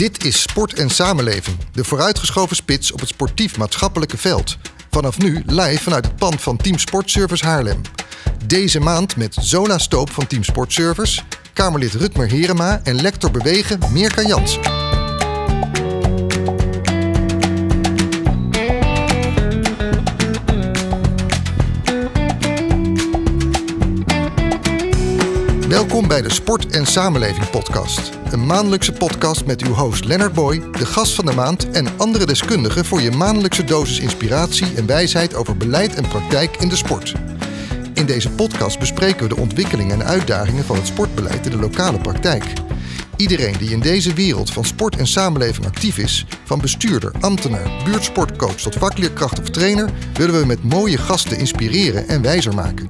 Dit is Sport en Samenleving, de vooruitgeschoven spits op het sportief-maatschappelijke veld. Vanaf nu live vanuit het pand van Team Sportservice Haarlem. Deze maand met Zola Stoop van Team Sportservice, Kamerlid Rutmer Herema en lector bewegen Meerka Jansen. Welkom bij de Sport en Samenleving Podcast. Een maandelijkse podcast met uw host Leonard Boy, de gast van de maand en andere deskundigen voor je maandelijkse dosis inspiratie en wijsheid over beleid en praktijk in de sport. In deze podcast bespreken we de ontwikkelingen en uitdagingen van het sportbeleid in de lokale praktijk. Iedereen die in deze wereld van sport en samenleving actief is, van bestuurder, ambtenaar, buurtsportcoach tot vakleerkracht of trainer, willen we met mooie gasten inspireren en wijzer maken.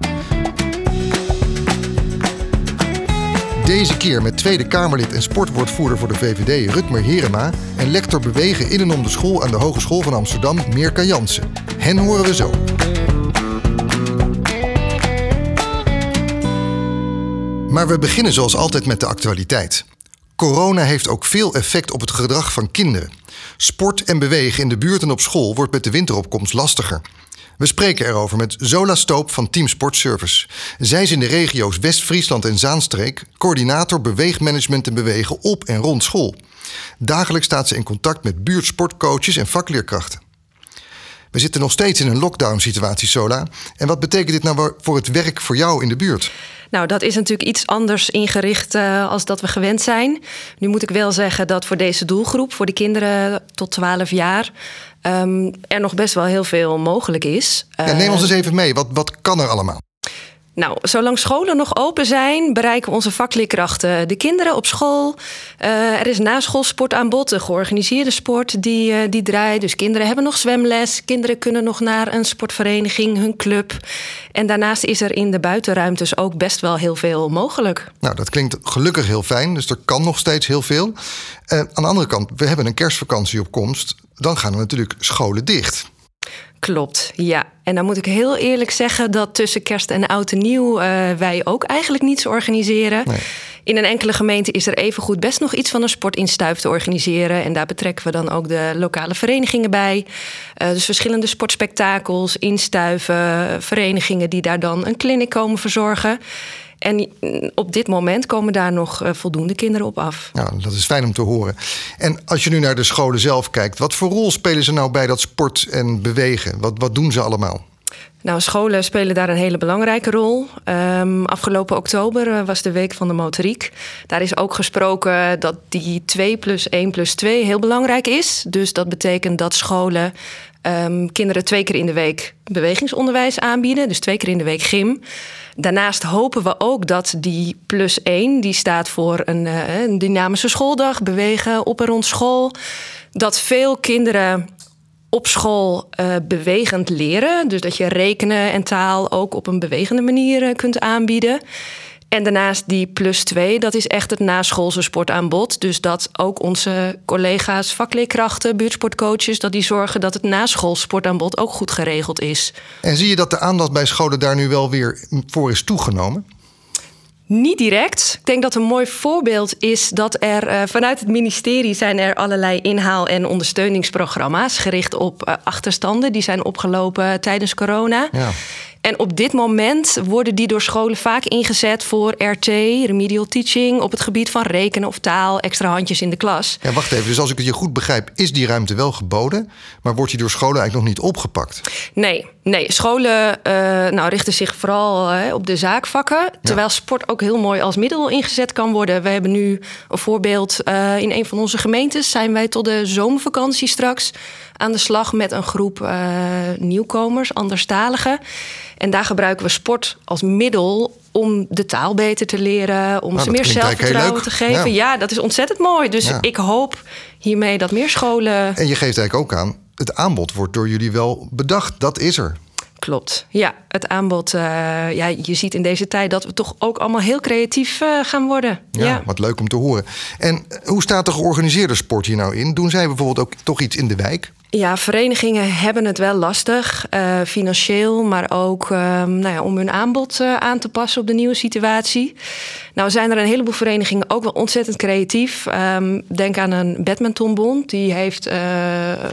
Deze keer met Tweede Kamerlid en sportwoordvoerder voor de VVD Rutmer Herema en lector bewegen in en om de school aan de Hogeschool van Amsterdam Meerka Jansen. Hen horen we zo. Maar we beginnen zoals altijd met de actualiteit. Corona heeft ook veel effect op het gedrag van kinderen. Sport en bewegen in de buurt en op school wordt met de winteropkomst lastiger. We spreken erover met Zola Stoop van Team Sport Service. Zij is in de regio's West-Friesland en Zaanstreek coördinator beweegmanagement en bewegen op en rond school. Dagelijks staat ze in contact met buurtsportcoaches en vakleerkrachten. We zitten nog steeds in een lockdown-situatie, Sola. En wat betekent dit nou voor het werk voor jou in de buurt? Nou, dat is natuurlijk iets anders ingericht uh, als dat we gewend zijn. Nu moet ik wel zeggen dat voor deze doelgroep, voor de kinderen tot 12 jaar, um, er nog best wel heel veel mogelijk is. Ja, neem ons eens even mee. Wat, wat kan er allemaal? Nou, zolang scholen nog open zijn, bereiken onze vakleerkrachten de kinderen op school. Uh, er is naschoolsport aan bod, de georganiseerde sport die, uh, die draait. Dus kinderen hebben nog zwemles, kinderen kunnen nog naar een sportvereniging, hun club. En daarnaast is er in de buitenruimtes ook best wel heel veel mogelijk. Nou, dat klinkt gelukkig heel fijn, dus er kan nog steeds heel veel. Uh, aan de andere kant, we hebben een kerstvakantie op komst. Dan gaan er natuurlijk scholen dicht. Klopt, ja. En dan moet ik heel eerlijk zeggen dat tussen kerst en oud en nieuw uh, wij ook eigenlijk niets organiseren. Nee. In een enkele gemeente is er evengoed best nog iets van een sportinstuif te organiseren. En daar betrekken we dan ook de lokale verenigingen bij. Uh, dus verschillende sportspektakels, instuiven, verenigingen die daar dan een clinic komen verzorgen. En op dit moment komen daar nog eh, voldoende kinderen op af. Ja, dat is fijn om te horen. En als je nu naar de scholen zelf kijkt, wat voor rol spelen ze nou bij dat sport en bewegen? Wat, wat doen ze allemaal? Nou, scholen spelen daar een hele belangrijke rol. Um, afgelopen oktober eh, was de Week van de Motoriek. Daar is ook gesproken dat die 2 plus 1 plus 2 heel belangrijk is. Dus dat betekent dat scholen um, kinderen twee keer in de week bewegingsonderwijs aanbieden. Dus twee keer in de week gym. Daarnaast hopen we ook dat die plus 1, die staat voor een, uh, een dynamische schooldag, bewegen op en rond school. Dat veel kinderen op school uh, bewegend leren. Dus dat je rekenen en taal ook op een bewegende manier uh, kunt aanbieden. En daarnaast die plus twee, dat is echt het naschoolse sportaanbod. Dus dat ook onze collega's, vakleerkrachten, buurtsportcoaches... dat die zorgen dat het naschoolsportaanbod ook goed geregeld is. En zie je dat de aandacht bij scholen daar nu wel weer voor is toegenomen? Niet direct. Ik denk dat een mooi voorbeeld is dat er uh, vanuit het ministerie zijn er allerlei inhaal- en ondersteuningsprogramma's gericht op uh, achterstanden die zijn opgelopen tijdens corona. Ja. En op dit moment worden die door scholen vaak ingezet voor RT, remedial teaching, op het gebied van rekenen of taal, extra handjes in de klas. Ja, wacht even. Dus als ik het je goed begrijp, is die ruimte wel geboden, maar wordt die door scholen eigenlijk nog niet opgepakt? Nee, nee. Scholen uh, nou, richten zich vooral uh, op de zaakvakken, terwijl ja. sport ook heel mooi als middel ingezet kan worden. We hebben nu een voorbeeld uh, in een van onze gemeentes. Zijn wij tot de zomervakantie straks aan de slag met een groep uh, nieuwkomers, anderstaligen. En daar gebruiken we sport als middel om de taal beter te leren, om nou, ze meer zelfvertrouwen te geven. Ja. ja. dat is ontzettend mooi. Dus ja. ik hoop hiermee dat meer scholen. En je geeft eigenlijk ook aan, het aanbod wordt door jullie wel bedacht. Dat is er. Klopt. Ja, het aanbod. Uh, ja, je ziet in deze tijd dat we toch ook allemaal heel creatief uh, gaan worden. Ja, ja, wat leuk om te horen. En hoe staat de georganiseerde sport hier nou in? Doen zij bijvoorbeeld ook toch iets in de wijk? Ja, verenigingen hebben het wel lastig, uh, financieel, maar ook uh, nou ja, om hun aanbod uh, aan te passen op de nieuwe situatie. Nou zijn er een heleboel verenigingen ook wel ontzettend creatief. Um, denk aan een badmintonbond. Die heeft uh,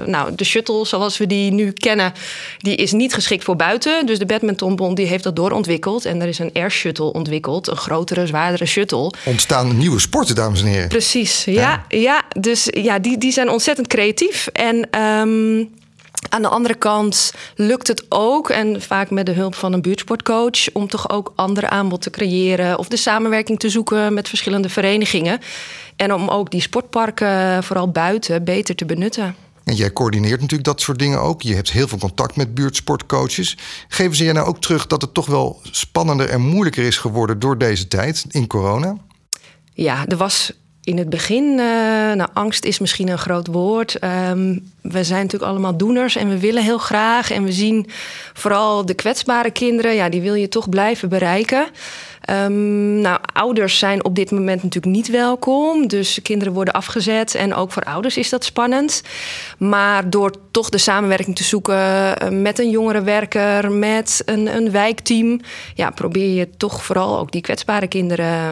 nou, de shuttle zoals we die nu kennen, die is niet geschikt voor buiten. Dus de badmintonbond die heeft dat doorontwikkeld. En er is een air shuttle ontwikkeld, een grotere, zwaardere shuttle. Ontstaan nieuwe sporten, dames en heren. Precies, ja. ja, ja dus ja, die, die zijn ontzettend creatief. En um, aan de andere kant lukt het ook, en vaak met de hulp van een buurtsportcoach, om toch ook andere aanbod te creëren of de samenwerking te zoeken met verschillende verenigingen. En om ook die sportparken, vooral buiten, beter te benutten. En jij coördineert natuurlijk dat soort dingen ook. Je hebt heel veel contact met buurtsportcoaches. Geven ze je nou ook terug dat het toch wel spannender en moeilijker is geworden door deze tijd in corona? Ja, er was in het begin, uh, nou, angst is misschien een groot woord. Um, we zijn natuurlijk allemaal doeners en we willen heel graag. En we zien vooral de kwetsbare kinderen, ja, die wil je toch blijven bereiken. Um, nou, ouders zijn op dit moment natuurlijk niet welkom. Dus kinderen worden afgezet. En ook voor ouders is dat spannend. Maar door toch de samenwerking te zoeken eh, met een jongerenwerker, met een, een wijkteam, ja, probeer je toch vooral ook die kwetsbare kinderen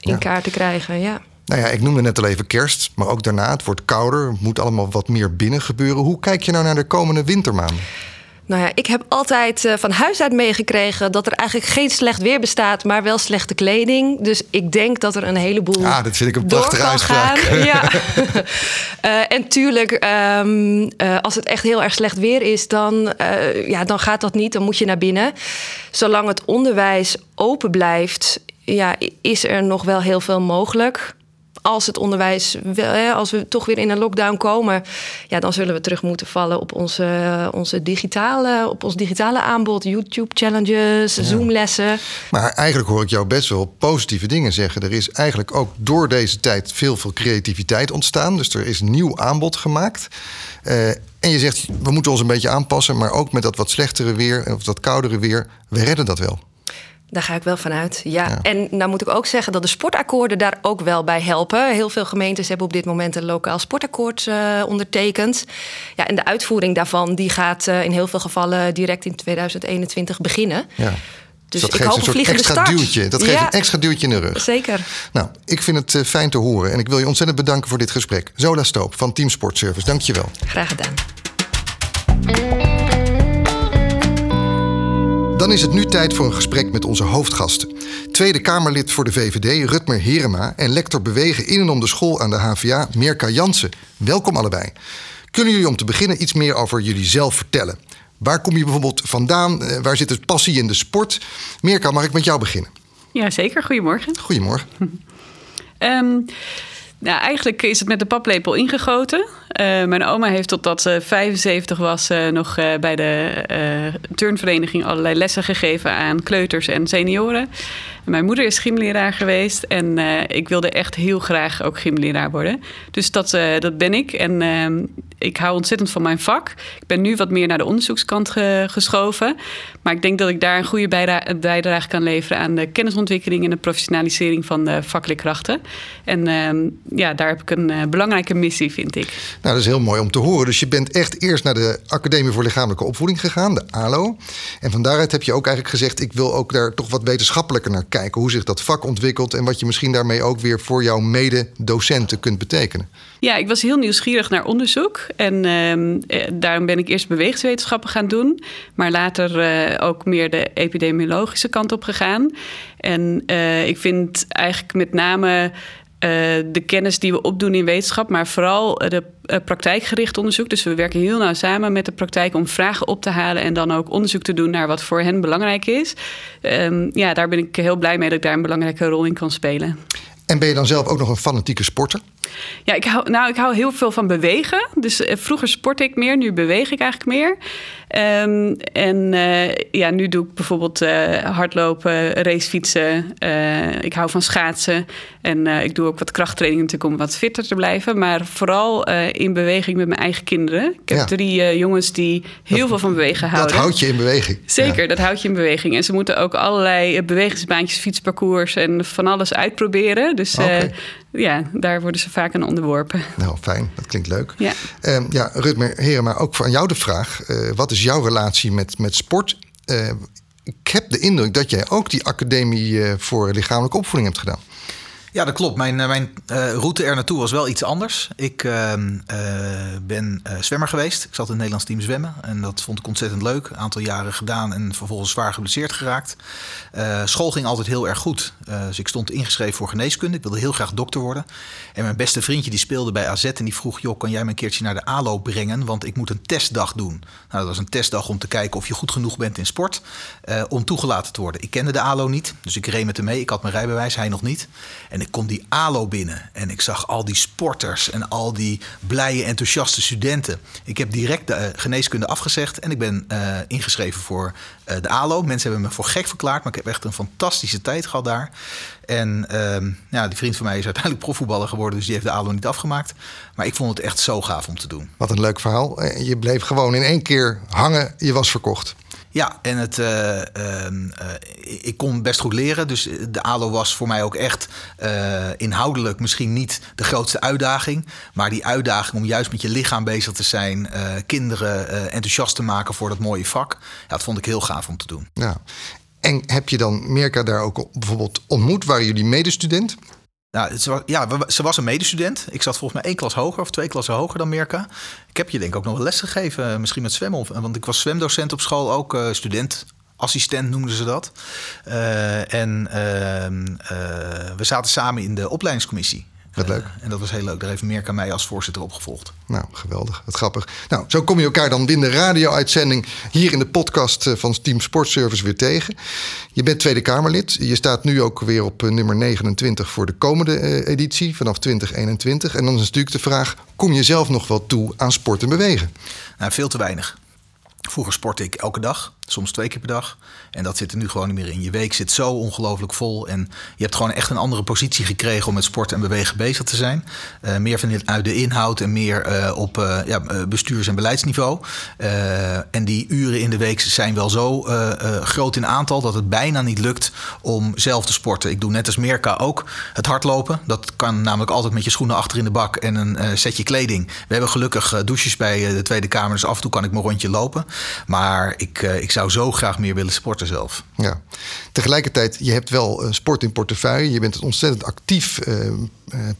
in ja. kaart te krijgen. Ja. Nou ja, ik noemde net al even kerst, maar ook daarna. Het wordt kouder, het moet allemaal wat meer binnen gebeuren. Hoe kijk je nou naar de komende wintermaanden? Nou ja, ik heb altijd uh, van huis uit meegekregen dat er eigenlijk geen slecht weer bestaat, maar wel slechte kleding. Dus ik denk dat er een heleboel. Ja, dat vind ik een prachtige uitspraak. Ja. uh, en tuurlijk, um, uh, als het echt heel erg slecht weer is, dan, ja, dan gaat dat niet. Dan moet je naar binnen. Zolang het onderwijs open blijft, ja, is er nog wel heel veel mogelijk als het onderwijs, als we toch weer in een lockdown komen, ja, dan zullen we terug moeten vallen op onze, onze digitale, op ons digitale aanbod. YouTube challenges, ja. Zoom lessen. Maar eigenlijk hoor ik jou best wel positieve dingen zeggen. Er is eigenlijk ook door deze tijd veel, veel creativiteit ontstaan. Dus er is nieuw aanbod gemaakt. Uh, en je zegt, we moeten ons een beetje aanpassen, maar ook met dat wat slechtere weer of dat koudere weer, we redden dat wel. Daar ga ik wel vanuit. Ja. ja. En nou moet ik ook zeggen dat de sportakkoorden daar ook wel bij helpen. Heel veel gemeentes hebben op dit moment een lokaal sportakkoord uh, ondertekend. Ja, en de uitvoering daarvan die gaat uh, in heel veel gevallen direct in 2021 beginnen. Ja. Dus, dus dat geeft een soort extra start. duwtje. Dat geeft ja. een extra duwtje in de rug. Zeker. Nou, ik vind het uh, fijn te horen. En ik wil je ontzettend bedanken voor dit gesprek. Zola Stoop van Team Sport Service. Dank je wel. Graag gedaan. Dan is het nu tijd voor een gesprek met onze hoofdgasten. Tweede Kamerlid voor de VVD, Rutmer Herema... en lector bewegen in en om de school aan de HVA, Mirka Jansen. Welkom allebei. Kunnen jullie om te beginnen iets meer over jullie zelf vertellen? Waar kom je bijvoorbeeld vandaan? Eh, waar zit het passie in de sport? Mirka, mag ik met jou beginnen? Ja, zeker. Goedemorgen. Goedemorgen. um, nou, eigenlijk is het met de paplepel ingegoten. Uh, mijn oma heeft totdat ze 75 was uh, nog uh, bij de turnvereniging allerlei lessen gegeven aan kleuters en senioren. Mijn moeder is gymleraar geweest en uh, ik wilde echt heel graag ook gymleraar worden. Dus dat, uh, dat ben ik. En uh, ik hou ontzettend van mijn vak. Ik ben nu wat meer naar de onderzoekskant ge geschoven. Maar ik denk dat ik daar een goede bijdrage, kan leveren aan de kennisontwikkeling en de professionalisering van de vakleerkrachten. En ehm, ja, daar heb ik een eh, belangrijke missie, vind ik. Nou, dat is heel mooi om te horen. Dus je bent echt eerst naar de Academie voor Lichamelijke Opvoeding gegaan, de ALO. En van daaruit heb je ook eigenlijk gezegd: ik wil ook daar toch wat wetenschappelijker naar hoe zich dat vak ontwikkelt en wat je misschien daarmee ook weer voor jouw mededocenten kunt betekenen. Ja, ik was heel nieuwsgierig naar onderzoek en uh, daarom ben ik eerst bewegingswetenschappen gaan doen, maar later uh, ook meer de epidemiologische kant op gegaan. En uh, ik vind eigenlijk met name de kennis die we opdoen in wetenschap, maar vooral de uh, praktijkgericht onderzoek. Dus we werken heel nauw samen met de praktijk om vragen op te halen en dan ook onderzoek te doen naar wat voor hen belangrijk is. Um, ja, daar ben ik heel blij mee dat ik daar een belangrijke rol in kan spelen. En ben je dan zelf ook nog een fanatieke sporter? Ja, ik hou, nou, ik hou heel veel van bewegen. Dus uh, vroeger sportte ik meer, nu beweeg ik eigenlijk meer. Um, en uh, ja, nu doe ik bijvoorbeeld uh, hardlopen, racefietsen. ik hou van schaatsen. En ik doe ook wat krachttraining natuurlijk om wat fitter te blijven. Maar vooral in beweging met mijn eigen kinderen. Ik heb ja. drie jongens die heel dat, veel van bewegen houden. Dat houdt je in beweging. Zeker, ja. dat houdt je in beweging. En ze moeten ook allerlei bewegingsbaantjes, fietsparcours en van alles uitproberen. Dus okay ja, daar worden ze vaak aan onderworpen. Nou, fijn. Dat klinkt leuk. Ja, Um, ja Rutmer, heren, maar ook van jou de vraag. Uh, wat is jouw relatie met, met sport? Uh, ik heb de indruk dat jij ook die academie uh, voor lichamelijke opvoeding hebt gedaan. Ja, dat klopt. Mijn, mijn uh, route er naartoe was wel iets anders. Ik uh, uh, ben zwemmer geweest. Ik zat in het Nederlands team zwemmen. En dat vond ik ontzettend leuk. Een aantal jaren gedaan en vervolgens zwaar geblesseerd geraakt. school ging altijd heel erg goed. dus ik stond ingeschreven voor geneeskunde. Ik wilde heel graag dokter worden. En mijn beste vriendje die speelde bij AZ. En die vroeg, joh, kan jij me een keertje naar de ALO brengen? Want ik moet een testdag doen. Nou, dat was een testdag om te kijken of je goed genoeg bent in sport. om toegelaten te worden. Ik kende de ALO niet. Dus ik reed met hem mee. Ik had mijn rijbewijs, hij nog niet. En ik kom die ALO binnen en ik zag al die sporters en al die blije, enthousiaste studenten. Ik heb direct de uh, geneeskunde afgezegd en ik ben uh, ingeschreven voor uh, de ALO. Mensen hebben me voor gek verklaard, maar ik heb echt een fantastische tijd gehad daar. En ehm, ja, die vriend van mij is uiteindelijk profvoetballer geworden, dus die heeft de ALO niet afgemaakt. Maar ik vond het echt zo gaaf om te doen. Wat een leuk verhaal. Je bleef gewoon in één keer hangen, je was verkocht. Ja, en het, uh, uh, ik kon best goed leren. Dus de ALO was voor mij ook echt inhoudelijk misschien niet de grootste uitdaging. Maar die uitdaging om juist met je lichaam bezig te zijn, kinderen enthousiast te maken voor dat mooie vak. Ja, dat vond ik heel gaaf om te doen. Ja. En heb je dan Mirka daar ook bijvoorbeeld ontmoet? Waren jullie medestudent? Nou, ze was, ja, ze was een medestudent. Ik zat volgens mij één klas hoger of twee klassen hoger dan Mirka. Ik heb je denk ik ook nog wel les gegeven, misschien met zwemmen. Want ik was zwemdocent op school, ook uh, student. Assistent noemden ze dat. En uh, we zaten samen in de opleidingscommissie. Wat leuk. En dat was heel leuk. Daar heeft Mirka mij als voorzitter opgevolgd. Nou, geweldig. Wat grappig. Nou, zo kom je elkaar dan binnen de radio-uitzending hier in de podcast van Team Sportservice weer tegen. Je bent Tweede Kamerlid. Je staat nu ook weer op nummer 29 voor de komende uh, editie vanaf 2021. En dan is natuurlijk de vraag: kom je zelf nog wel toe aan sport en bewegen? Nou, veel te weinig. Vroeger sportte ik elke dag, soms twee keer per dag. En dat zit er nu gewoon niet meer in. Je week zit zo ongelooflijk vol. En je hebt gewoon echt een andere positie gekregen om met sport en bewegen bezig te zijn. Uh, meer vanuit de inhoud en meer uh, op uh, ja, bestuurs- en beleidsniveau. en die uren in de week zijn wel zo groot in aantal dat het bijna niet lukt om zelf te sporten. Ik doe net als Mirka ook het hardlopen. Dat kan namelijk altijd met je schoenen achter in de bak en een setje kleding. We hebben gelukkig douches bij de Tweede Kamer, dus af en toe kan ik mijn rondje lopen. Maar ik, ik zou zo graag meer willen sporten zelf. Ja. Tegelijkertijd, je hebt wel uh, sport in portefeuille. Je bent een ontzettend actief uh,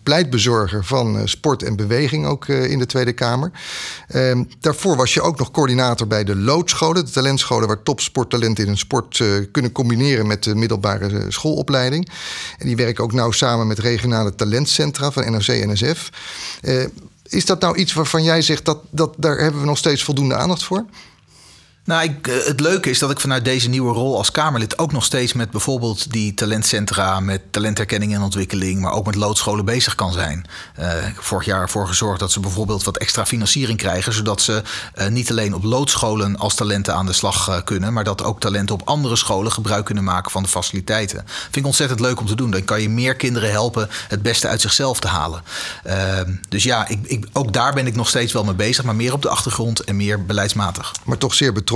pleitbezorger van sport en beweging ook in de Tweede Kamer. Ehm, daarvoor was je ook nog coördinator bij de loodscholen, de talentscholen waar topsporttalenten in hun sport kunnen combineren met de middelbare schoolopleiding. En die werken ook nauw samen met regionale talentcentra van NOC-NSF. is dat nou iets waarvan jij zegt dat, dat daar hebben we nog steeds voldoende aandacht voor? Nou, ik, het leuke is dat ik vanuit deze nieuwe rol als Kamerlid ook nog steeds met bijvoorbeeld die talentcentra, met talentherkenning en ontwikkeling, maar ook met loodscholen bezig kan zijn. Uh, vorig jaar ervoor gezorgd dat ze bijvoorbeeld wat extra financiering krijgen, zodat ze uh, niet alleen op loodscholen als talenten aan de slag kunnen, maar dat ook talenten op andere scholen gebruik kunnen maken van de faciliteiten. Vind ik ontzettend leuk om te doen. Dan kan je meer kinderen helpen het beste uit zichzelf te halen. Ehm, dus ja, ik, ik, ook daar ben ik nog steeds wel mee bezig, maar meer op de achtergrond en meer beleidsmatig. Maar toch zeer betrokken.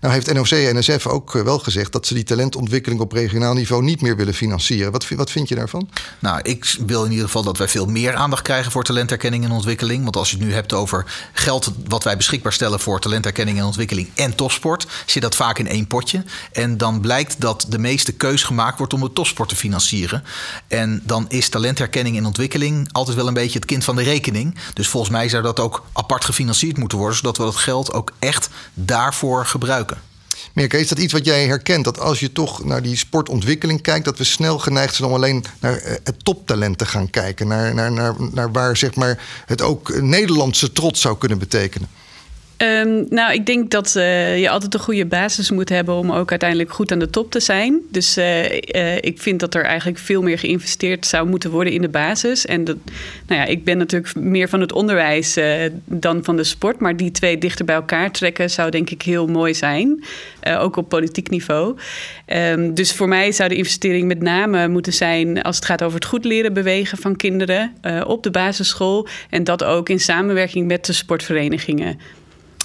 Nou heeft NOC en NSF ook wel gezegd dat ze die talentontwikkeling op regionaal niveau niet meer willen financieren. Wat, wat vind je daarvan? Nou, ik wil in ieder geval dat wij veel meer aandacht krijgen voor talentherkenning en ontwikkeling. Want als je het nu hebt over geld wat wij beschikbaar stellen voor talentherkenning en ontwikkeling en topsport, zit dat vaak in één potje. En dan blijkt dat de meeste keus gemaakt wordt om de topsport te financieren. En dan is talentherkenning en ontwikkeling altijd wel een beetje het kind van de rekening. Dus volgens mij zou dat ook apart gefinancierd moeten worden, zodat we dat geld ook echt daarvoor gebruiken. Mirka, is dat iets wat jij herkent? Dat als je toch naar die sportontwikkeling kijkt, dat we snel geneigd zijn om alleen naar het toptalent te gaan kijken. Naar, naar, naar, naar waar zeg maar, het ook Nederlandse trots zou kunnen betekenen. Um, nou, ik denk dat uh, je altijd een goede basis moet hebben om ook uiteindelijk goed aan de top te zijn. Dus uh, uh, ik vind dat er eigenlijk veel meer geïnvesteerd zou moeten worden in de basis. En dat, nou ja, ik ben natuurlijk meer van het onderwijs dan van de sport. Maar die twee dichter bij elkaar trekken zou denk ik heel mooi zijn. ook op politiek niveau. Um, dus voor mij zou de investering met name moeten zijn als het gaat over het goed leren bewegen van kinderen op de basisschool. En dat ook in samenwerking met de sportverenigingen.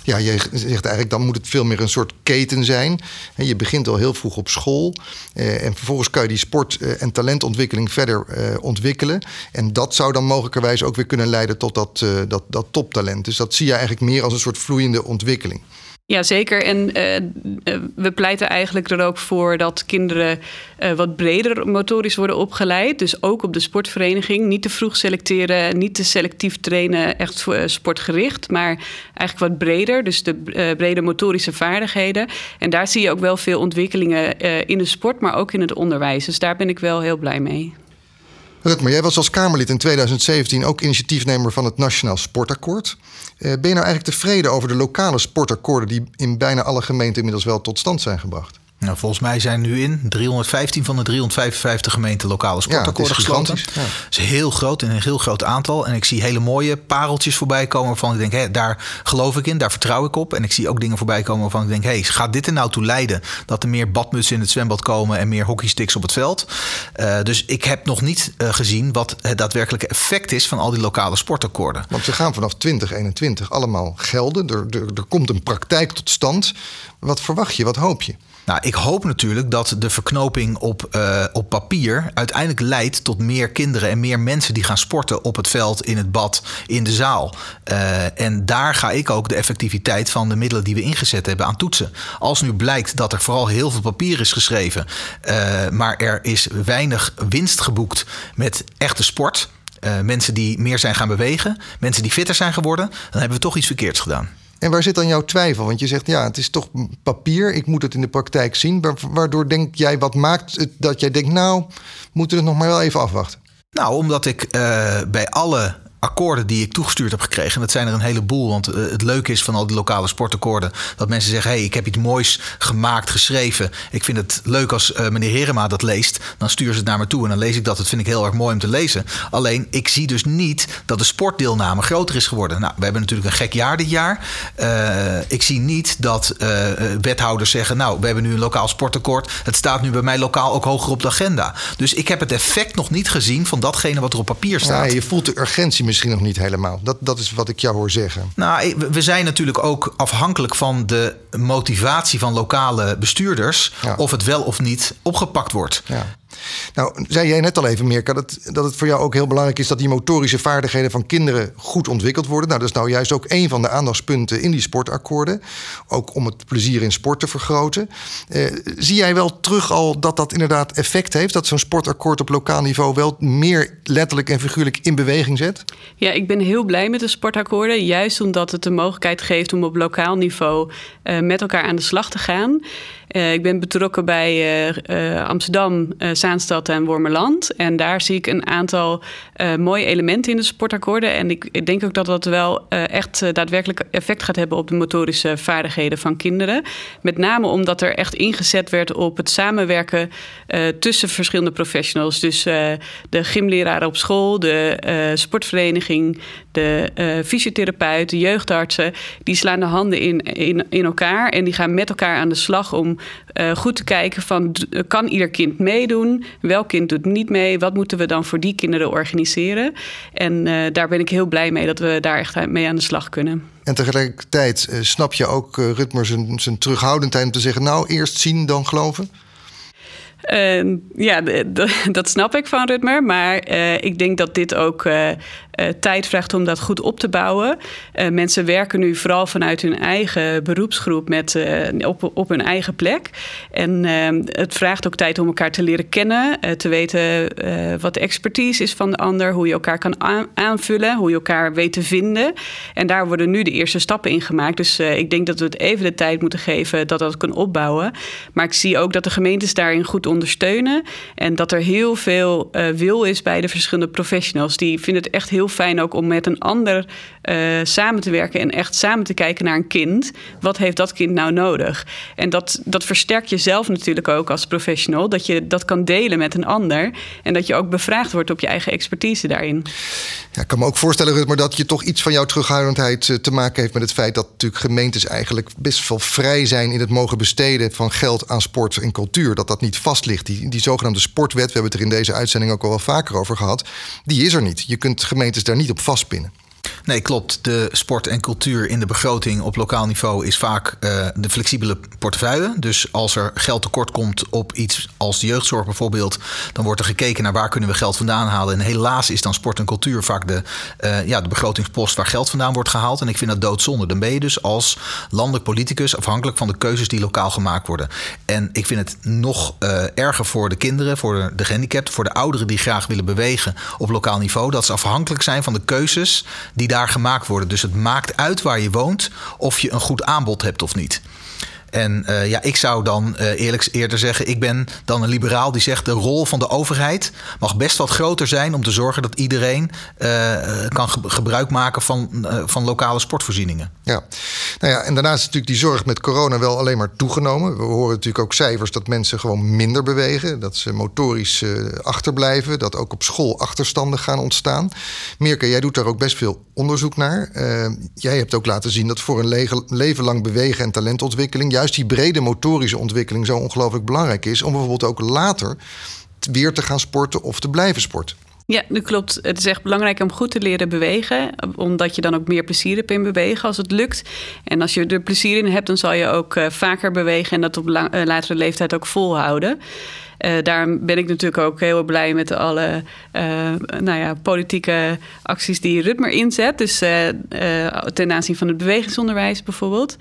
Ja, je zegt eigenlijk dan moet het veel meer een soort keten zijn. Je begint al heel vroeg op school. Eh, en vervolgens kan je die sport- eh, en talentontwikkeling verder eh, ontwikkelen. En dat zou dan mogelijkerwijs ook weer kunnen leiden tot dat, dat, dat toptalent. Dus dat zie je eigenlijk meer als een soort vloeiende ontwikkeling. Ja, zeker. En uh, we pleiten eigenlijk er ook voor dat kinderen uh, wat breder motorisch worden opgeleid. Dus ook op de sportvereniging. Niet te vroeg selecteren, niet te selectief trainen, echt sportgericht. Maar eigenlijk wat breder. Dus de brede motorische vaardigheden. En daar zie je ook wel veel ontwikkelingen in de sport, maar ook in het onderwijs. Dus daar ben ik wel heel blij mee. Rutmer, jij was als Kamerlid in 2017 ook initiatiefnemer van het Nationaal Sportakkoord. ben je nou eigenlijk tevreden over de lokale sportakkoorden die in bijna alle gemeenten inmiddels wel tot stand zijn gebracht? Nou, volgens mij zijn nu in 315 van de 355 gemeenten lokale sportakkoorden ja, gesloten. Ja. Dat is heel groot en een heel groot aantal. En ik zie hele mooie pareltjes voorbij komen waarvan ik denk, hé, daar geloof ik in, daar vertrouw ik op. En ik zie ook dingen voorbij komen waarvan ik denk, hé, gaat dit er nou toe leiden dat er meer badmutsen in het zwembad komen en meer hockeysticks op het veld? Uh, dus ik heb nog niet uh, gezien wat het daadwerkelijke effect is van al die lokale sportakkoorden. Want ze gaan vanaf 2021 allemaal gelden. Er, er, er komt een praktijk tot stand. Wat verwacht je? Wat hoop je? Nou, ik hoop natuurlijk dat de verknoping op, uh, op papier uiteindelijk leidt tot meer kinderen en meer mensen die gaan sporten op het veld, in het bad, in de zaal. Uh, en daar ga ik ook de effectiviteit van de middelen die we ingezet hebben aan toetsen. Als nu blijkt dat er vooral heel veel papier is geschreven, uh, maar er is weinig winst geboekt met echte sport. mensen die meer zijn gaan bewegen, mensen die fitter zijn geworden, dan hebben we toch iets verkeerds gedaan. En waar zit dan jouw twijfel? Want je zegt, ja, het is toch papier, ik moet het in de praktijk zien. Waardoor denk jij, wat maakt het dat jij denkt, nou, moeten we het nog maar wel even afwachten? Nou, omdat ik uh, bij alle akkoorden die ik toegestuurd heb gekregen. En dat zijn er een heleboel. Want uh, het leuke is van al die lokale sportakkoorden. Dat mensen zeggen: hé, hey, ik heb iets moois gemaakt, geschreven. Ik vind het leuk als uh, meneer Herema dat leest. Dan sturen ze het naar me toe. En dan lees ik dat. Dat vind ik heel erg mooi om te lezen. Alleen ik zie dus niet dat de sportdeelname groter is geworden. Nou, we hebben natuurlijk een gek jaar dit jaar. Uh, ik zie niet dat wethouders zeggen: Nou, we hebben nu een lokaal sportakkoord. Het staat nu bij mij lokaal ook hoger op de agenda. Dus ik heb het effect nog niet gezien van datgene wat er op papier staat. Je voelt de urgentie misschien nog niet helemaal. Dat, dat is wat ik jou hoor zeggen. Nou, we zijn natuurlijk ook afhankelijk van de motivatie van lokale bestuurders. Ja. Of het wel of niet opgepakt wordt. Ja. Nou, zei jij net al even, Mirka, dat, dat het voor jou ook heel belangrijk is dat die motorische vaardigheden van kinderen goed ontwikkeld worden. Nou, dat is nou juist ook een van de aandachtspunten in die sportakkoorden. Ook om het plezier in sport te vergroten. Eh, zie jij wel terug al dat dat inderdaad effect heeft? Dat zo'n sportakkoord op lokaal niveau wel meer letterlijk en figuurlijk in beweging zet? Ja, ik ben heel blij met de sportakkoorden. Juist omdat het de mogelijkheid geeft om op lokaal niveau uh, met elkaar aan de slag te gaan. Uh, ik ben betrokken bij uh, Amsterdam, Zaanstad en Wormerland. En daar zie ik een aantal mooie elementen in de sportakkoorden. En ik, denk ook dat dat wel echt daadwerkelijk effect gaat hebben op de motorische vaardigheden van kinderen. Met name omdat er echt ingezet werd op het samenwerken tussen verschillende professionals. Dus de gymleraren op school, de sportvereniging, de fysiotherapeut, de jeugdartsen. Die slaan de handen in, in elkaar en die gaan met elkaar aan de slag om uh, goed te kijken van kan ieder kind meedoen? Welk kind doet niet mee? Wat moeten we dan voor die kinderen organiseren? En uh, daar ben ik heel blij mee dat we daar echt mee aan de slag kunnen. En tegelijkertijd uh, snap je ook Rutmer zijn, zijn terughoudendheid om te zeggen: nou, eerst zien, dan geloven? Uh, ja, dat snap ik van Rutmer. Maar uh, ik denk dat dit ook uh, tijd vraagt om dat goed op te bouwen. mensen werken nu vooral vanuit hun eigen beroepsgroep met, op, op hun eigen plek. En het vraagt ook tijd om elkaar te leren kennen. te weten wat de expertise is van de ander. Hoe je elkaar kan aanvullen. Hoe je elkaar weet te vinden. En daar worden nu de eerste stappen in gemaakt. Dus ik denk dat we het even de tijd moeten geven dat dat kan opbouwen. Maar ik zie ook dat de gemeentes daarin goed ondersteunen. En dat er heel veel wil is bij de verschillende professionals. Die vinden het echt heel fijn ook om met een ander uh, samen te werken en echt samen te kijken naar een kind. Wat heeft dat kind nou nodig? En dat, dat versterkt jezelf natuurlijk ook als professional. Dat je dat kan delen met een ander. En dat je ook bevraagd wordt op je eigen expertise daarin. Ja, ik kan me ook voorstellen, Rutmer, dat je toch iets van jouw terughoudendheid eh, te maken heeft met het feit dat natuurlijk gemeentes eigenlijk best wel vrij zijn in het mogen besteden van geld aan sport en cultuur. Dat dat niet vast ligt. Die, die zogenaamde sportwet, we hebben het er in deze uitzending ook al wel vaker over gehad, die is er niet. Je kunt gemeentes daar niet op vastpinnen. Nee, klopt. De sport en cultuur in de begroting op lokaal niveau is vaak uh, de flexibele portefeuille. Dus als er geld tekort komt op iets als de jeugdzorg bijvoorbeeld, dan wordt er gekeken naar waar kunnen we geld vandaan halen. En helaas is dan sport en cultuur vaak de, uh, ja, de begrotingspost waar geld vandaan wordt gehaald. En ik vind dat doodzonde. Dan ben je dus als landelijk politicus afhankelijk van de keuzes die lokaal gemaakt worden. En ik vind het nog uh, erger voor de kinderen, voor de gehandicapten, voor de ouderen die graag willen bewegen op lokaal niveau, dat ze afhankelijk zijn van de keuzes die daar gemaakt worden. Dus het maakt uit waar je woont of je een goed aanbod hebt of niet. En uh, ja, ik zou dan uh, eerlijk eerder zeggen, ik ben dan een liberaal die zegt de rol van de overheid mag best wat groter zijn om te zorgen dat iedereen uh, kan ge gebruik maken van, van lokale sportvoorzieningen. Ja, nou ja, en daarnaast is natuurlijk die zorg met corona wel alleen maar toegenomen. We horen natuurlijk ook cijfers dat mensen gewoon minder bewegen, dat ze motorisch achterblijven, dat ook op school achterstanden gaan ontstaan. Mirke, jij doet daar ook best veel onderzoek naar. jij hebt ook laten zien dat voor een leven lang bewegen en talentontwikkeling juist die brede motorische ontwikkeling zo ongelooflijk belangrijk is. Om bijvoorbeeld ook later weer te gaan sporten of te blijven sporten. Ja, dat klopt. Het is echt belangrijk om goed te leren bewegen. Omdat je dan ook meer plezier hebt in bewegen als het lukt. En als je er plezier in hebt, dan zal je ook uh, vaker bewegen en dat op uh, latere leeftijd ook volhouden. Uh, daarom ben ik natuurlijk ook heel blij met alle uh, nou ja, politieke acties die Rutmer inzet. Dus uh, ten aanzien van het bewegingsonderwijs bijvoorbeeld.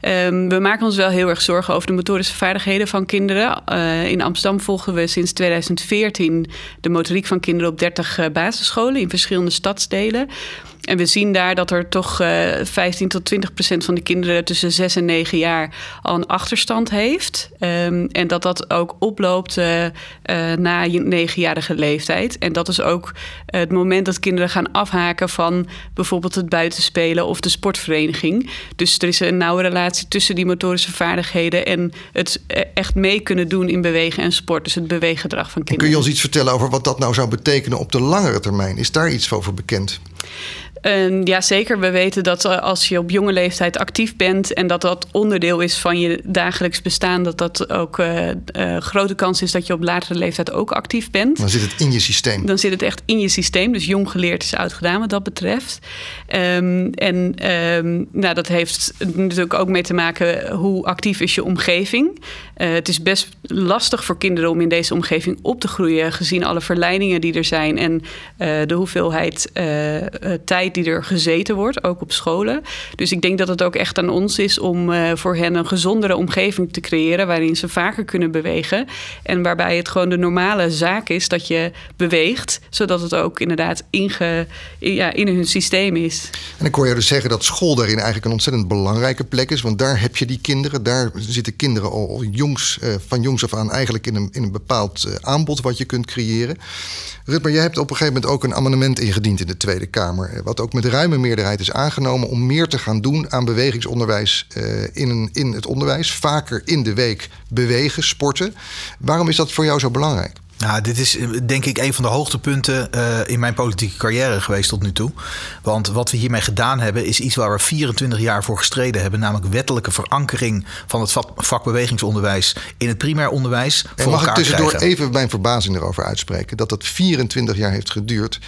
Um, we maken ons wel heel erg zorgen over de motorische vaardigheden van kinderen. in Amsterdam volgen we sinds 2014 de motoriek van kinderen op 30 basisscholen in verschillende stadsdelen. En we zien daar dat er toch uh, 15 tot 20 procent van de kinderen tussen 6 en 9 jaar al een achterstand heeft. Um, en dat dat ook oploopt uh, uh, na je negenjarige leeftijd. En dat is ook het moment dat kinderen gaan afhaken van bijvoorbeeld het buitenspelen of de sportvereniging. Dus er is een nauwe relatie tussen die motorische vaardigheden en het echt mee kunnen doen in bewegen en sport. Dus het beweeggedrag van kinderen. En kun je ons iets vertellen over wat dat nou zou betekenen op de langere termijn? Is daar iets over bekend? Uh, ja, zeker. We weten dat als je op jonge leeftijd actief bent en dat dat onderdeel is van je dagelijks bestaan, dat dat ook uh, uh, grote kans is dat je op latere leeftijd ook actief bent. Dan zit het in je systeem. Dan zit het echt in je systeem. Dus jong geleerd is oud gedaan wat dat betreft. Um, en um, nou, dat heeft natuurlijk ook mee te maken hoe actief is je omgeving. Uh, het is best lastig voor kinderen om in deze omgeving op te groeien, gezien alle verleidingen die er zijn en de hoeveelheid tijd die er gezeten wordt, ook op scholen. Dus ik denk dat het ook echt aan ons is om uh, voor hen een gezondere omgeving te creëren waarin ze vaker kunnen bewegen. En waarbij het gewoon de normale zaak is dat je beweegt, zodat het ook inderdaad inge, ja, in hun systeem is. En ik hoor je dus zeggen dat school daarin eigenlijk een ontzettend belangrijke plek is, want daar heb je die kinderen, daar zitten kinderen al, jongs, uh, van jongs af aan eigenlijk in een, in een bepaald uh, aanbod wat je kunt creëren. Rutmer, jij hebt op een gegeven moment ook een amendement ingediend in de Tweede Kamer. Wat ook met ruime meerderheid is aangenomen om meer te gaan doen aan bewegingsonderwijs uh, in, in het onderwijs. Vaker in de week bewegen, sporten. Waarom is dat voor jou zo belangrijk? Nou, dit is denk ik een van de hoogtepunten uh, in mijn politieke carrière geweest tot nu toe. Want wat we hiermee gedaan hebben, is iets waar we 24 jaar voor gestreden hebben. Namelijk wettelijke verankering van het vak bewegingsonderwijs in het primair onderwijs. En mag ik tussendoor krijgen. even mijn verbazing erover uitspreken? Dat dat 24 jaar heeft geduurd.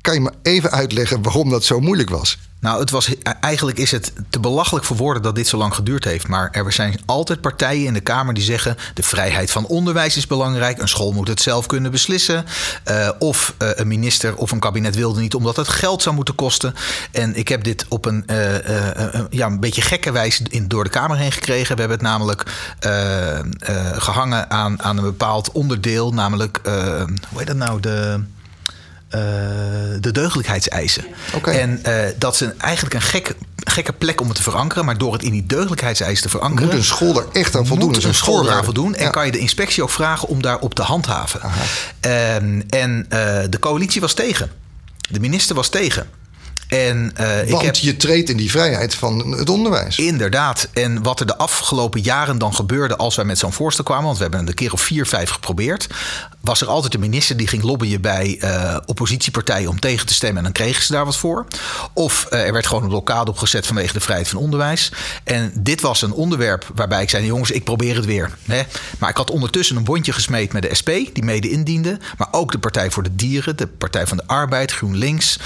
Kan je me even uitleggen waarom dat zo moeilijk was? Nou, het was, eigenlijk is het te belachelijk voor woorden dat dit zo lang geduurd heeft. Maar er zijn altijd partijen in de Kamer die zeggen... de vrijheid van onderwijs is belangrijk. Een school moet het zelf kunnen beslissen. Uh, of uh, een minister of een kabinet wilde niet omdat het geld zou moeten kosten. En ik heb dit op een, ja, een beetje gekke wijze in, door de Kamer heen gekregen. We hebben het namelijk gehangen aan, aan een bepaald onderdeel. Namelijk, hoe heet dat nou? De... Uh, de deugdelijkheidseisen. Okay. En uh, dat is een, eigenlijk een gek, gekke plek om het te verankeren. Maar door het in die deugdelijkheidseisen te verankeren... Moet een school er echt aan voldoen. Moet een school er aan voldoen. En ja. kan je de inspectie ook vragen om daarop te handhaven. Um, en uh, de coalitie was tegen. De minister was tegen. En, uh, Want ik heb, je treedt in die vrijheid van het onderwijs. Inderdaad. En wat er de afgelopen jaren dan gebeurde als wij met zo'n voorstel kwamen... want we hebben het een keer of vier, vijf geprobeerd... was er altijd een minister die ging lobbyen bij uh, oppositiepartijen... om tegen te stemmen en dan kregen ze daar wat voor. Of uh, er werd gewoon een blokkade opgezet vanwege de vrijheid van onderwijs. En dit was een onderwerp waarbij ik zei... jongens, ik probeer het weer. Hè? Maar ik had ondertussen een bondje gesmeed met de SP... die mede indiende. Maar ook de Partij voor de Dieren, de Partij van de Arbeid, GroenLinks...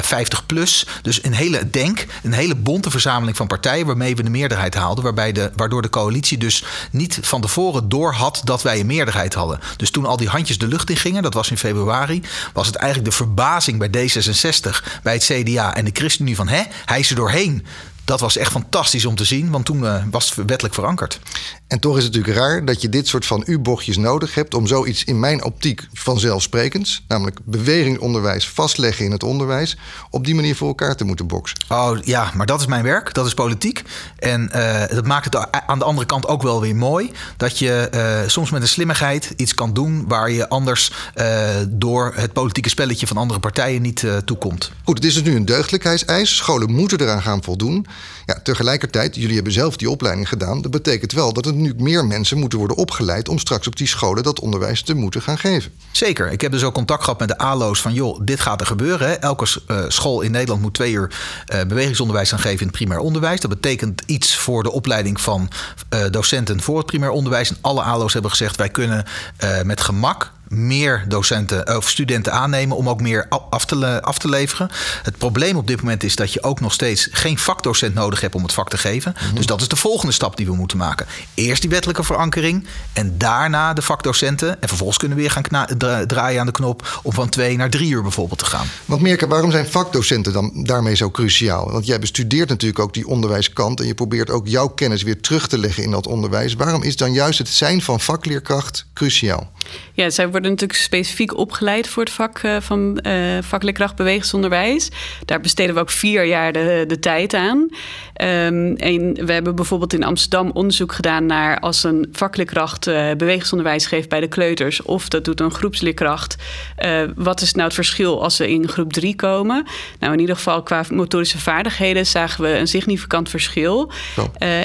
50 plus Dus een hele denk, een hele bonte verzameling van partijen waarmee we de meerderheid haalden. Waarbij de, waardoor de coalitie dus niet van tevoren door had dat wij een meerderheid hadden. Dus toen al die handjes de lucht in gingen, dat was in februari, was het eigenlijk de verbazing bij D66, bij het CDA en de ChristenUnie van hè, hij is er doorheen dat was echt fantastisch om te zien, want toen uh, was het wettelijk verankerd. En toch is het natuurlijk raar dat je dit soort van U-bochtjes nodig hebt om zoiets in mijn optiek vanzelfsprekends, namelijk bewegingonderwijs vastleggen in het onderwijs, op die manier voor elkaar te moeten boksen. Oh ja, maar dat is mijn werk, dat is politiek. En uh, dat maakt het aan de andere kant ook wel weer mooi dat je uh, soms met een slimmigheid iets kan doen waar je anders door het politieke spelletje van andere partijen niet toekomt. Goed, het is dus nu een deugdelijkheidseis. Scholen moeten eraan gaan voldoen. Ja, tegelijkertijd, jullie hebben zelf die opleiding gedaan. Dat betekent wel dat er nu meer mensen moeten worden opgeleid om straks op die scholen dat onderwijs te moeten gaan geven. Zeker. Ik heb dus ook contact gehad met de ALO's van joh, dit gaat er gebeuren. Hè. Elke uh, school in Nederland moet twee uur uh, bewegingsonderwijs gaan geven in het primair onderwijs. Dat betekent iets voor de opleiding van uh, docenten voor het primair onderwijs. En alle ALO's hebben gezegd wij kunnen met gemak meer docenten of studenten aannemen om ook meer af te, af te leveren. Het probleem op dit moment is dat je ook nog steeds geen vakdocent nodig hebt om het vak te geven. Mhm. Dus dat is de volgende stap die we moeten maken. Eerst die wettelijke verankering en daarna de vakdocenten. En vervolgens kunnen we weer gaan draaien aan de knop om van twee naar drie uur bijvoorbeeld te gaan. Want Mirka, waarom zijn vakdocenten dan daarmee zo cruciaal? Want jij bestudeert natuurlijk ook die onderwijskant en je probeert ook jouw kennis weer terug te leggen in dat onderwijs. Waarom is dan juist het zijn van vakleerkracht cruciaal? Ja, zij worden natuurlijk specifiek opgeleid voor het vak uh, van uh, vakleerkracht bewegingsonderwijs. Daar besteden we ook vier jaar de, de tijd aan. Um, en we hebben bijvoorbeeld in Amsterdam onderzoek gedaan naar als een vakleerkracht uh, bewegingsonderwijs geeft bij de kleuters of dat doet een groepsleerkracht. wat is nou het verschil als ze in groep drie komen? Nou, in ieder geval qua motorische vaardigheden zagen we een significant verschil.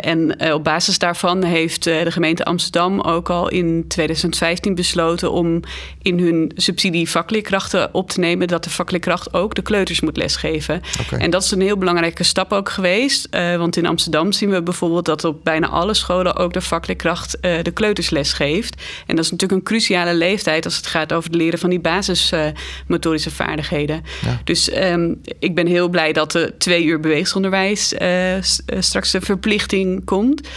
en op basis daarvan heeft de gemeente Amsterdam ook al in 2015 besloten besloten om in hun subsidie vakleerkrachten op te nemen, dat de vakleerkracht ook de kleuters moet lesgeven. Okay. En dat is een heel belangrijke stap ook geweest. Uh, want in Amsterdam zien we bijvoorbeeld dat op bijna alle scholen ook de vakleerkracht uh, de kleuters lesgeeft. En dat is natuurlijk een cruciale leeftijd als het gaat over het leren van die basismotorische vaardigheden. Ja. Dus um, ik ben heel blij dat de twee uur beweegsonderwijs straks de verplichting komt.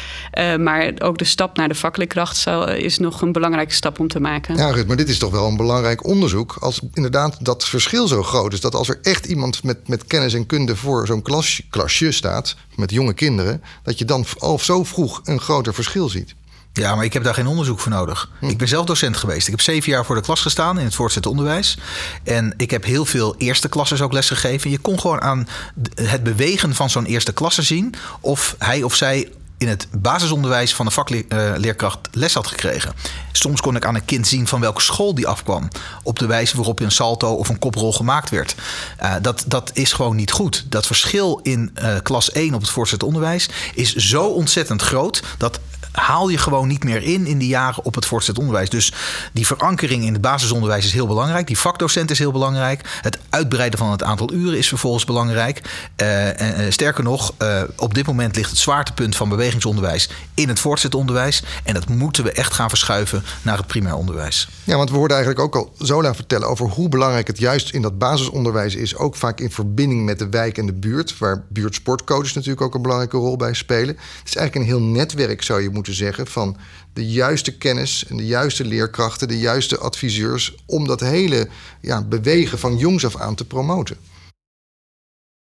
maar ook de stap naar de vakleerkracht zal, is nog een belangrijke stap om te maken. Ja, Ruud, maar dit is toch wel een belangrijk onderzoek. Als inderdaad dat verschil zo groot is, dat als er echt iemand met, met kennis en kunde voor zo'n klas, klasje staat, met jonge kinderen, dat je dan al zo vroeg een groter verschil ziet. Ja, maar ik heb daar geen onderzoek voor nodig. Hm. Ik ben zelf docent geweest. Ik heb zeven jaar voor de klas gestaan in het voortgezet onderwijs. En ik heb heel veel eerste klassers ook lesgegeven. Je kon gewoon aan het bewegen van zo'n eerste klasse zien of hij of zij in het basisonderwijs van een vakleerkracht les had gekregen. Soms kon ik aan een kind zien van welke school die afkwam. Op de wijze waarop een salto of een koprol gemaakt werd. Uh, dat, dat is gewoon niet goed. Dat verschil in uh, klas 1 op het voortgezet onderwijs is zo ontzettend groot dat haal je gewoon niet meer in in die jaren op het voortgezet onderwijs. Dus die verankering in het basisonderwijs is heel belangrijk. Die vakdocent is heel belangrijk. Het uitbreiden van het aantal uren is vervolgens belangrijk. En, sterker nog, op dit moment ligt het zwaartepunt van bewegingsonderwijs in het voortgezet onderwijs. En dat moeten we echt gaan verschuiven naar het primair onderwijs. Ja, want we hoorden eigenlijk ook al Zola vertellen over hoe belangrijk het juist in dat basisonderwijs is. Ook vaak in verbinding met de wijk en de buurt, waar buurtsportcoaches natuurlijk ook een belangrijke rol bij spelen. Het is eigenlijk een heel netwerk, zou je moeten moeten zeggen van de juiste kennis en de juiste leerkrachten, de juiste adviseurs om dat hele ja, bewegen van jongs af aan te promoten.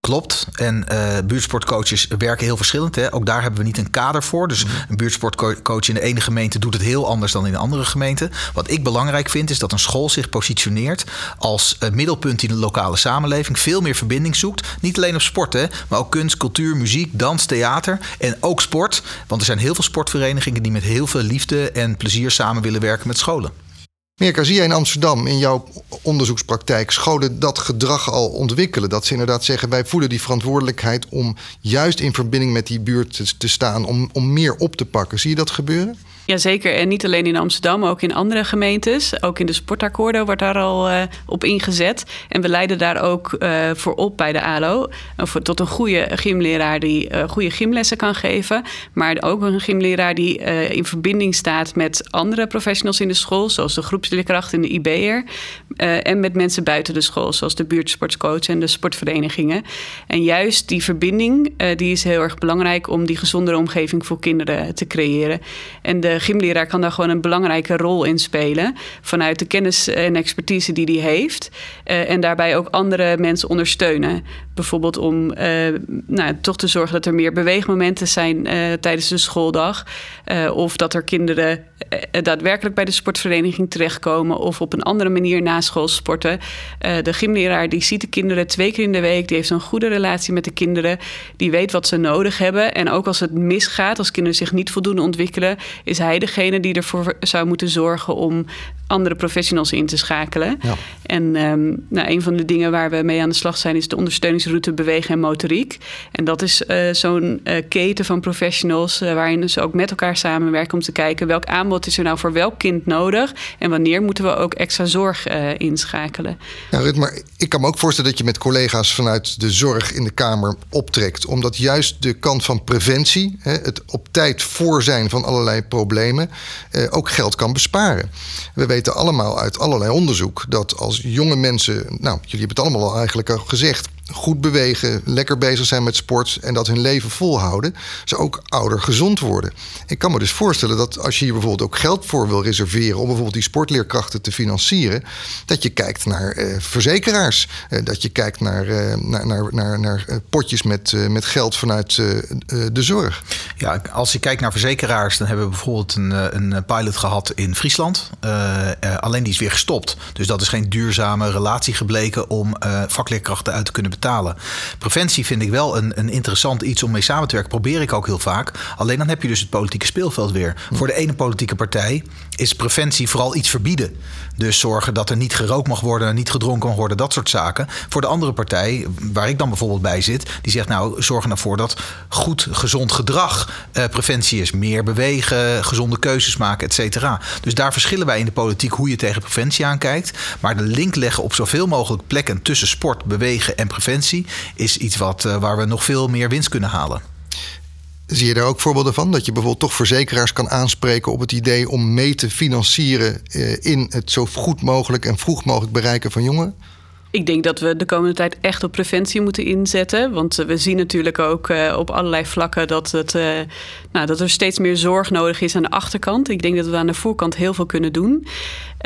Klopt. En uh, buurtsportcoaches werken heel verschillend. Hè? Ook daar hebben we niet een kader voor. Dus mhm. een buurtsportcoach in de ene gemeente doet het heel anders dan in de andere gemeente. Wat ik belangrijk vind, is dat een school zich positioneert als uh, middelpunt in de lokale samenleving. Veel meer verbinding zoekt. Niet alleen op sport, hè, maar ook kunst, cultuur, muziek, dans, theater. En ook sport. Want er zijn heel veel sportverenigingen die met heel veel liefde en plezier samen willen werken met scholen. Mirka, zie jij in Amsterdam in jouw onderzoekspraktijk scholen dat gedrag al ontwikkelen? Dat ze inderdaad zeggen, wij voelen die verantwoordelijkheid om juist in verbinding met die buurt te, te staan, om, om meer op te pakken. Zie je dat gebeuren? Jazeker, en niet alleen in Amsterdam, ook in andere gemeentes. Ook in de sportakkoorden wordt daar al uh, op ingezet. En we leiden daar ook uh, voor op bij de ALO. Voor, tot een goede gymleraar die uh, goede gymlessen kan geven. Maar ook een gymleraar die in verbinding staat met andere professionals in de school. Zoals de groepsleerkracht en de IB'er. en met mensen buiten de school, zoals de buurtsportscoach en de sportverenigingen. En juist die verbinding die is heel erg belangrijk om die gezondere omgeving voor kinderen te creëren. En de gymleraar kan daar gewoon een belangrijke rol in spelen. Vanuit de kennis en expertise die hij heeft. Uh, en daarbij ook andere mensen ondersteunen. Bijvoorbeeld om uh, nou, toch te zorgen dat er meer beweegmomenten zijn uh, tijdens de schooldag. of dat er kinderen daadwerkelijk bij de sportvereniging terechtkomen. Of op een andere manier na school sporten. de gymleraar die ziet de kinderen twee keer in de week. Die heeft een goede relatie met de kinderen. Die weet wat ze nodig hebben. En ook als het misgaat, als kinderen zich niet voldoende ontwikkelen, is hij degene die ervoor zou moeten zorgen om andere professionals in te schakelen. Ja. En um, nou, een van de dingen waar we mee aan de slag zijn, is de ondersteuningsroute bewegen en motoriek. En dat is uh, zo'n uh, keten van professionals uh, waarin ze ook met elkaar samenwerken om te kijken welk aanbod is er nou voor welk kind nodig en wanneer moeten we ook extra zorg inschakelen. Ja, Rut, maar ik kan me ook voorstellen dat je met collega's vanuit de zorg in de Kamer optrekt, omdat juist de kant van preventie, hè, het op tijd voor zijn van allerlei problemen, ook geld kan besparen. We weten allemaal uit allerlei onderzoek dat als jonge mensen, nou, jullie hebben het allemaal al eigenlijk al gezegd, goed bewegen, lekker bezig zijn met sport en dat hun leven volhouden, ze ook ouder gezond worden. Ik kan me dus voorstellen dat als je hier bijvoorbeeld ook geld voor wil reserveren om bijvoorbeeld die sportleerkrachten te financieren, dat je kijkt naar eh, verzekeraars, eh, dat je kijkt naar, eh, naar, naar, naar, naar potjes met, met geld vanuit de zorg. Ja, als je kijkt naar verzekeraars, dan hebben we bijvoorbeeld een, een pilot gehad in Friesland. alleen die is weer gestopt. Dus dat is geen duurzame relatie gebleken om vakleerkrachten uit te kunnen betalen. Preventie vind ik wel een, een interessant iets om mee samen te werken. Probeer ik ook heel vaak. Alleen dan heb je dus het politieke speelveld weer. Voor de ene politieke partij is preventie vooral iets verbieden. Dus zorgen dat er niet gerookt mag worden, niet gedronken mag worden, dat soort zaken. Voor de andere partij, waar ik dan bijvoorbeeld bij zit, die zegt nou zorg ervoor dat goed gezond gedrag eh, preventie is. Meer bewegen, gezonde keuzes maken, et cetera. Dus daar verschillen wij in de politiek hoe je tegen preventie aankijkt. Maar de link leggen op zoveel mogelijk plekken tussen sport, bewegen en preventie is iets wat, uh, waar we nog veel meer winst kunnen halen. Zie je daar ook voorbeelden van? Dat je bijvoorbeeld toch verzekeraars kan aanspreken op het idee om mee te financieren eh, in het zo goed mogelijk en vroeg mogelijk bereiken van jongeren? Ik denk dat we de komende tijd echt op preventie moeten inzetten. Want we zien natuurlijk ook uh, op allerlei vlakken dat, het, nou, dat er steeds meer zorg nodig is aan de achterkant. Ik denk dat we aan de voorkant heel veel kunnen doen.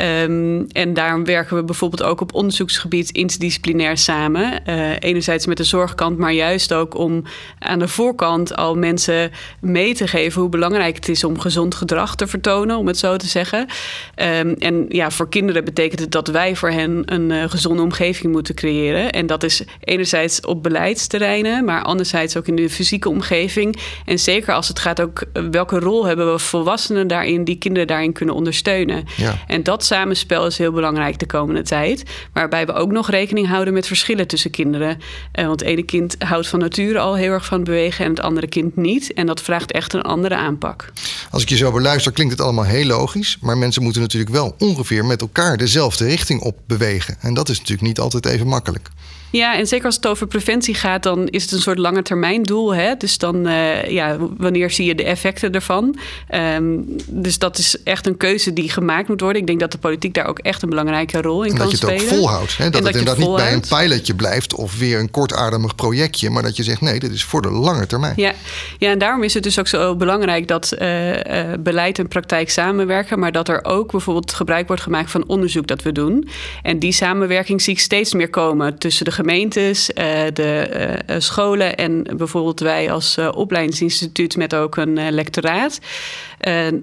Um, en daarom werken we bijvoorbeeld ook op onderzoeksgebied interdisciplinair samen. Uh, enerzijds met de zorgkant, maar juist ook om aan de voorkant al mensen mee te geven hoe belangrijk het is om gezond gedrag te vertonen, om het zo te zeggen. Um, en ja, voor kinderen betekent het dat wij voor hen een uh, gezonde omgeving moeten creëren. En dat is enerzijds op beleidsterreinen, maar anderzijds ook in de fysieke omgeving. En zeker als het gaat ook welke rol hebben we volwassenen daarin die kinderen daarin kunnen ondersteunen. Ja. En dat samenspel is heel belangrijk de komende tijd. Waarbij we ook nog rekening houden met verschillen tussen kinderen. Uh, want het ene kind houdt van nature al heel erg van bewegen en het andere kind niet. En dat vraagt echt een andere aanpak. Als ik je zo beluister, klinkt het allemaal heel logisch. Maar mensen moeten natuurlijk wel ongeveer met elkaar dezelfde richting op bewegen. En dat is natuurlijk niet altijd even makkelijk. Ja, en zeker als het over preventie gaat, dan is het een soort lange termijn doel. Hè? Dus dan, uh, ja, wanneer zie je de effecten ervan? Um, dus dat is echt een keuze die gemaakt moet worden. Ik denk dat de politiek daar ook echt een belangrijke rol in en kan spelen. Dat je het ook volhoudt. Hè? Dat, dat het inderdaad niet bij een pilotje blijft of weer een kortademig projectje. Maar dat je zegt, nee, dit is voor de lange termijn. Ja, ja en daarom is het dus ook zo belangrijk dat uh, uh, beleid en praktijk samenwerken. Maar dat er ook bijvoorbeeld gebruik wordt gemaakt van onderzoek dat we doen. En die samenwerking zie ik steeds meer komen tussen de gemeentes, uh, de uh, scholen en bijvoorbeeld wij als opleidingsinstituut met ook een lectoraat.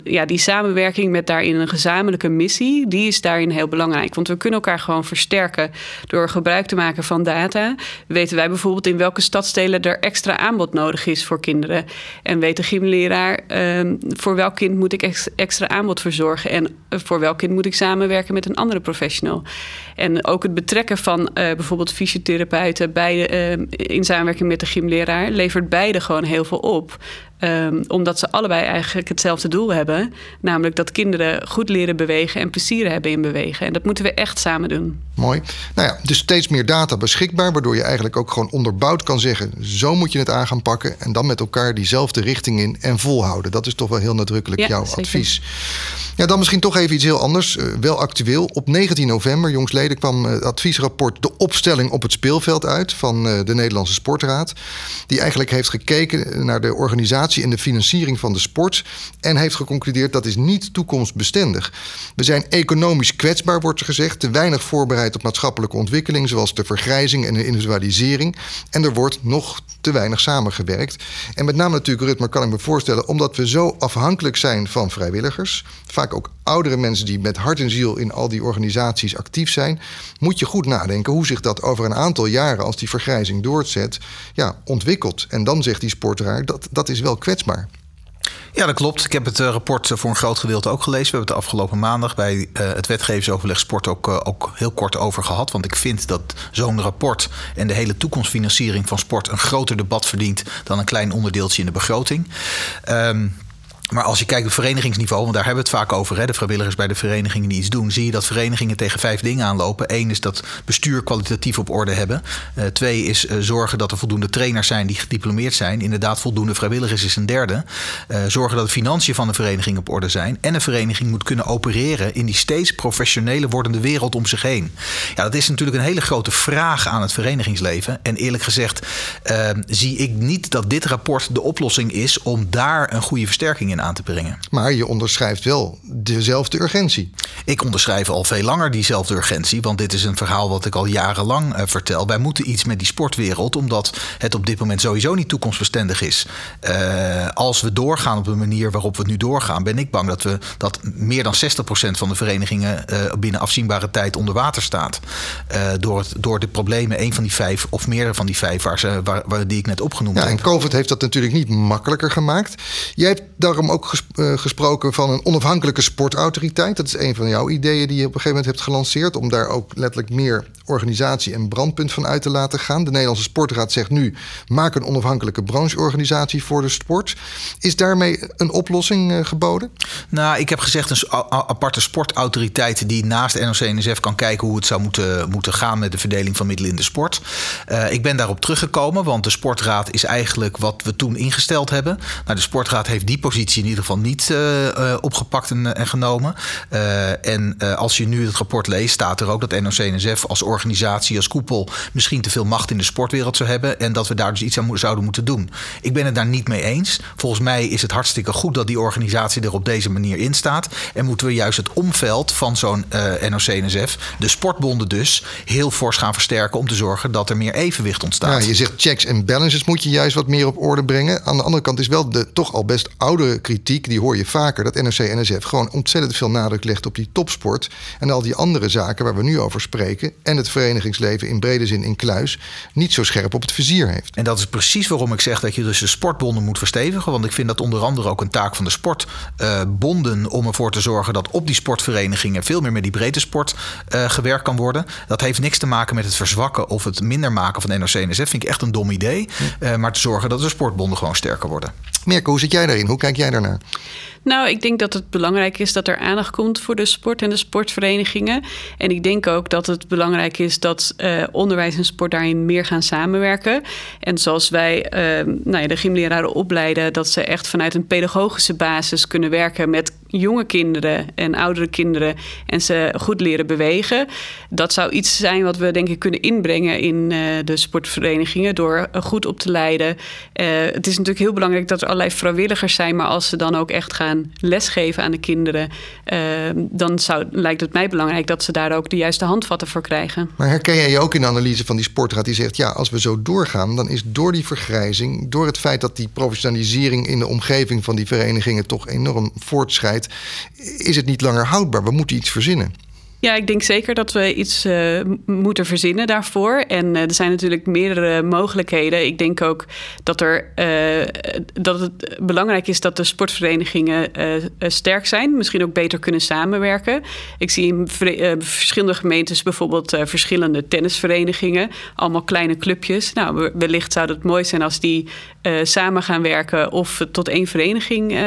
Ja, die samenwerking met daarin een gezamenlijke missie, die is daarin heel belangrijk. Want we kunnen elkaar gewoon versterken door gebruik te maken van data. Weten wij bijvoorbeeld in welke stadstelen er extra aanbod nodig is voor kinderen. En weet de gymleraar ehm, voor welk kind moet ik extra aanbod verzorgen en voor welk kind moet ik samenwerken met een andere professional. En ook het betrekken van bijvoorbeeld fysiotherapeuten bij, uh, in samenwerking met de gymleraar levert beide gewoon heel veel op. Ehm, omdat ze allebei eigenlijk hetzelfde doel hebben. Namelijk dat kinderen goed leren bewegen en plezier hebben in bewegen. En dat moeten we echt samen doen. Mooi. Nou ja, dus steeds meer data beschikbaar, waardoor je eigenlijk ook gewoon onderbouwd kan zeggen: zo moet je het aan gaan pakken. En dan met elkaar diezelfde richting in en volhouden. Dat is toch wel heel nadrukkelijk jouw advies. Ja, dan misschien toch even iets heel anders. Uh, wel actueel. Op 19 november, jongsleden, kwam het adviesrapport De opstelling op het speelveld uit van uh, de Nederlandse Sportraad. Die eigenlijk heeft gekeken naar de organisatie en de financiering van de sport. En heeft geconcludeerd dat is niet toekomstbestendig. We zijn economisch kwetsbaar, wordt er gezegd. Te weinig voorbereid op maatschappelijke ontwikkeling, zoals de vergrijzing en de individualisering. En er wordt nog te weinig samengewerkt. En met name natuurlijk, Rutmer, kan ik me voorstellen, omdat we zo afhankelijk zijn van vrijwilligers. Vaak ook oudere mensen die met hart en ziel in al die organisaties actief zijn, moet je goed nadenken hoe zich dat over een aantal jaren, als die vergrijzing doorzet, ja, ontwikkelt. En dan zegt die sportraar dat dat is wel kwetsbaar. Ja, dat klopt. Ik heb het eh, rapport voor een groot gedeelte ook gelezen. We hebben het afgelopen maandag bij uh, het wetgevingsoverleg sport ook, ook heel kort over gehad. Want ik vind dat zo'n rapport en de hele toekomstfinanciering van sport een groter debat verdient dan een klein onderdeeltje in de begroting. Um, maar als je kijkt op verenigingsniveau, want daar hebben we het vaak over, hè, de vrijwilligers bij de verenigingen die iets doen, zie je dat verenigingen tegen vijf dingen aanlopen. Eén is dat bestuur kwalitatief op orde hebben. Uh, twee is uh, zorgen dat er voldoende trainers zijn die gediplomeerd zijn. Inderdaad, voldoende vrijwilligers is een derde. Uh, zorgen dat de financiën van de vereniging op orde zijn. En een vereniging moet kunnen opereren in die steeds professioneler wordende wereld om zich heen. Ja, dat is natuurlijk een hele grote vraag aan het verenigingsleven. En eerlijk gezegd zie ik niet dat dit rapport de oplossing is om daar een goede versterking in aan te brengen. Maar je onderschrijft wel dezelfde urgentie. Ik onderschrijf al veel langer diezelfde urgentie, want dit is een verhaal wat ik al jarenlang uh, vertel. Wij moeten iets met die sportwereld, omdat het op dit moment sowieso niet toekomstbestendig is. Uh, als we doorgaan op de manier waarop we nu doorgaan, ben ik bang dat we dat meer dan 60% van de verenigingen uh, binnen afzienbare tijd onder water staat. door, het, door de problemen, een van die vijf of meerdere van die vijf waar ze, waar, waar, die ik net opgenoemd ja, heb. En COVID heeft dat natuurlijk niet makkelijker gemaakt. Jij hebt daarom ook eh, gesproken van een onafhankelijke sportautoriteit. Dat is een van jouw ideeën die je op een gegeven moment hebt gelanceerd. Om daar ook letterlijk meer organisatie en brandpunt van uit te laten gaan. De Nederlandse Sportraad zegt nu: maak een onafhankelijke brancheorganisatie voor de sport. Is daarmee een oplossing uh, geboden? Nou, ik heb gezegd een aparte sportautoriteit die naast NOC-NSF kan kijken hoe het zou moeten, moeten gaan met de verdeling van middelen in de sport. Uh, ik ben daarop teruggekomen, want de Sportraad is eigenlijk wat we toen ingesteld hebben. Nou, de Sportraad heeft die positie in ieder geval niet uh, opgepakt en, en genomen. en als je nu het rapport leest, staat er ook dat NOC-NSF als organisatie als koepel misschien te veel macht in de sportwereld zou hebben. En dat we daar dus iets aan zouden moeten doen. Ik ben het daar niet mee eens. Volgens mij is het hartstikke goed dat die organisatie er op deze manier in staat. En moeten we juist het omveld van zo'n uh, eh, NOC-NSF, de sportbonden dus, heel fors gaan versterken om te zorgen dat er meer evenwicht ontstaat. Ja, je zegt checks en balances moet je juist wat meer op orde brengen. Aan de andere kant is wel de toch al best oude kritiek, die hoor je vaker, dat NOC-NSF gewoon ontzettend veel nadruk legt op die topsport en al die andere zaken waar we nu over spreken. En het verenigingsleven in brede zin in kluis niet zo scherp op het vizier heeft. En dat is precies waarom ik zeg dat je dus de sportbonden moet verstevigen. Want ik vind dat onder andere ook een taak van de sportbonden uh, om ervoor te zorgen dat op die sportverenigingen veel meer met die breedte sport uh, gewerkt kan worden. Dat heeft niks te maken met het verzwakken of het minder maken van NOC-NSF. Vind ik echt een dom idee. Uh, maar te zorgen dat de sportbonden gewoon sterker worden. Mirko, hoe zit jij daarin? Hoe kijk jij don't. Nou, ik denk dat het belangrijk is dat er aandacht komt voor de sport en de sportverenigingen. En ik denk ook dat het belangrijk is dat uh, onderwijs en sport daarin meer gaan samenwerken. En zoals wij uh, nou ja, de gymleraren opleiden, dat ze echt vanuit een pedagogische basis kunnen werken met jonge kinderen en oudere kinderen en ze goed leren bewegen. Dat zou iets zijn wat we denk ik kunnen inbrengen in uh, de sportverenigingen door goed op te leiden. Het is natuurlijk heel belangrijk dat er allerlei vrijwilligers zijn, maar als ze dan ook echt gaan lesgeven aan de kinderen, uh, dan zou, lijkt het mij belangrijk dat ze daar ook de juiste handvatten voor krijgen. Maar herken jij je ook in de analyse van die sportraad die zegt, ja, als we zo doorgaan, dan is door die vergrijzing, door het feit dat die professionalisering in de omgeving van die verenigingen toch enorm voortschrijdt, is het niet langer houdbaar. We moeten iets verzinnen. Ja, ik denk zeker dat we iets uh, moeten verzinnen daarvoor. En uh, er zijn natuurlijk meerdere mogelijkheden. Ik denk ook dat, er, uh, dat het belangrijk is dat de sportverenigingen sterk zijn. Misschien ook beter kunnen samenwerken. Ik zie in verschillende gemeentes bijvoorbeeld verschillende tennisverenigingen. Allemaal kleine clubjes. Nou, wellicht zou het mooi zijn als die samen gaan werken of tot één vereniging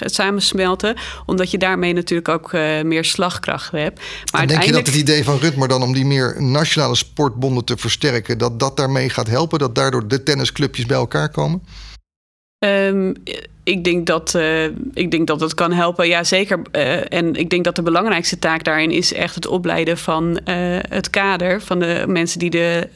samensmelten. Omdat je daarmee natuurlijk ook meer slagkracht. Maar denk je dat het idee van Rutmer dan om die meer nationale sportbonden te versterken, dat dat daarmee gaat helpen? Dat daardoor de tennisclubjes bij elkaar komen? Um, ik denk dat, uh, ik denk dat dat kan helpen. Ja, zeker. Uh, en ik denk dat de belangrijkste taak daarin is echt het opleiden van uh, het kader van de mensen die de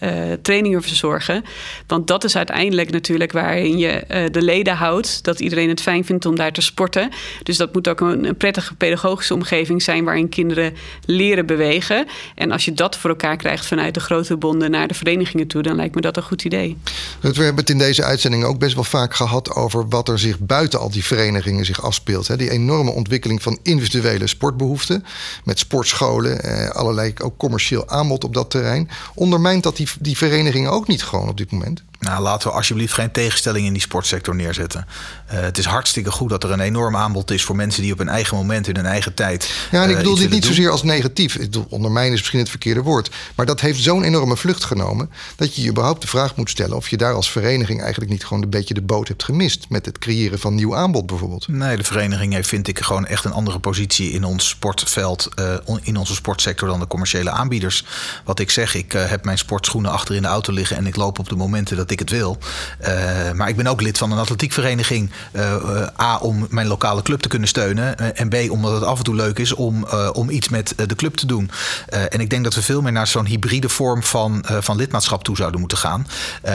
trainingen verzorgen. Want dat is uiteindelijk natuurlijk waarin je de leden houdt. Dat iedereen het fijn vindt om daar te sporten. Dus dat moet ook een, een, prettige pedagogische omgeving zijn waarin kinderen leren bewegen. En als je dat voor elkaar krijgt vanuit de grote bonden naar de verenigingen toe, dan lijkt me dat een goed idee. We hebben het in deze uitzending ook best wel vaak gehad over wat er zich buiten buiten al die verenigingen zich afspeelt. Hè. Die enorme ontwikkeling van individuele sportbehoeften. Met sportscholen, eh, allerlei ook commercieel aanbod op dat terrein. Ondermijnt dat die, die verenigingen ook niet gewoon op dit moment? Nou, laten we alsjeblieft geen tegenstelling in die sportsector neerzetten. Uh, het is hartstikke goed dat er een enorm aanbod is voor mensen die op hun eigen moment, in hun eigen tijd. Ja, en ik eh, bedoel dit niet zozeer als negatief. Ik bedoel, ondermijn is misschien het verkeerde woord. Maar dat heeft zo'n enorme vlucht genomen. dat je je überhaupt de vraag moet stellen. of je daar als vereniging eigenlijk niet gewoon een beetje de boot hebt gemist. met het creëren van nieuw aanbod bijvoorbeeld. Nee, de vereniging heeft, vind ik, gewoon echt een andere positie in ons sportveld. Uh, in onze sportsector dan de commerciële aanbieders. Wat ik zeg, ik heb mijn sportschoenen achter in de auto liggen. en ik loop op de momenten dat ik het wil. Uh, maar ik ben ook lid van een atletiekvereniging. Uh, A, om mijn lokale club te kunnen steunen. en B, omdat het af en toe leuk is om, om iets met de club te doen. en ik denk dat we veel meer naar zo'n hybride vorm van, van lidmaatschap toe zouden moeten gaan.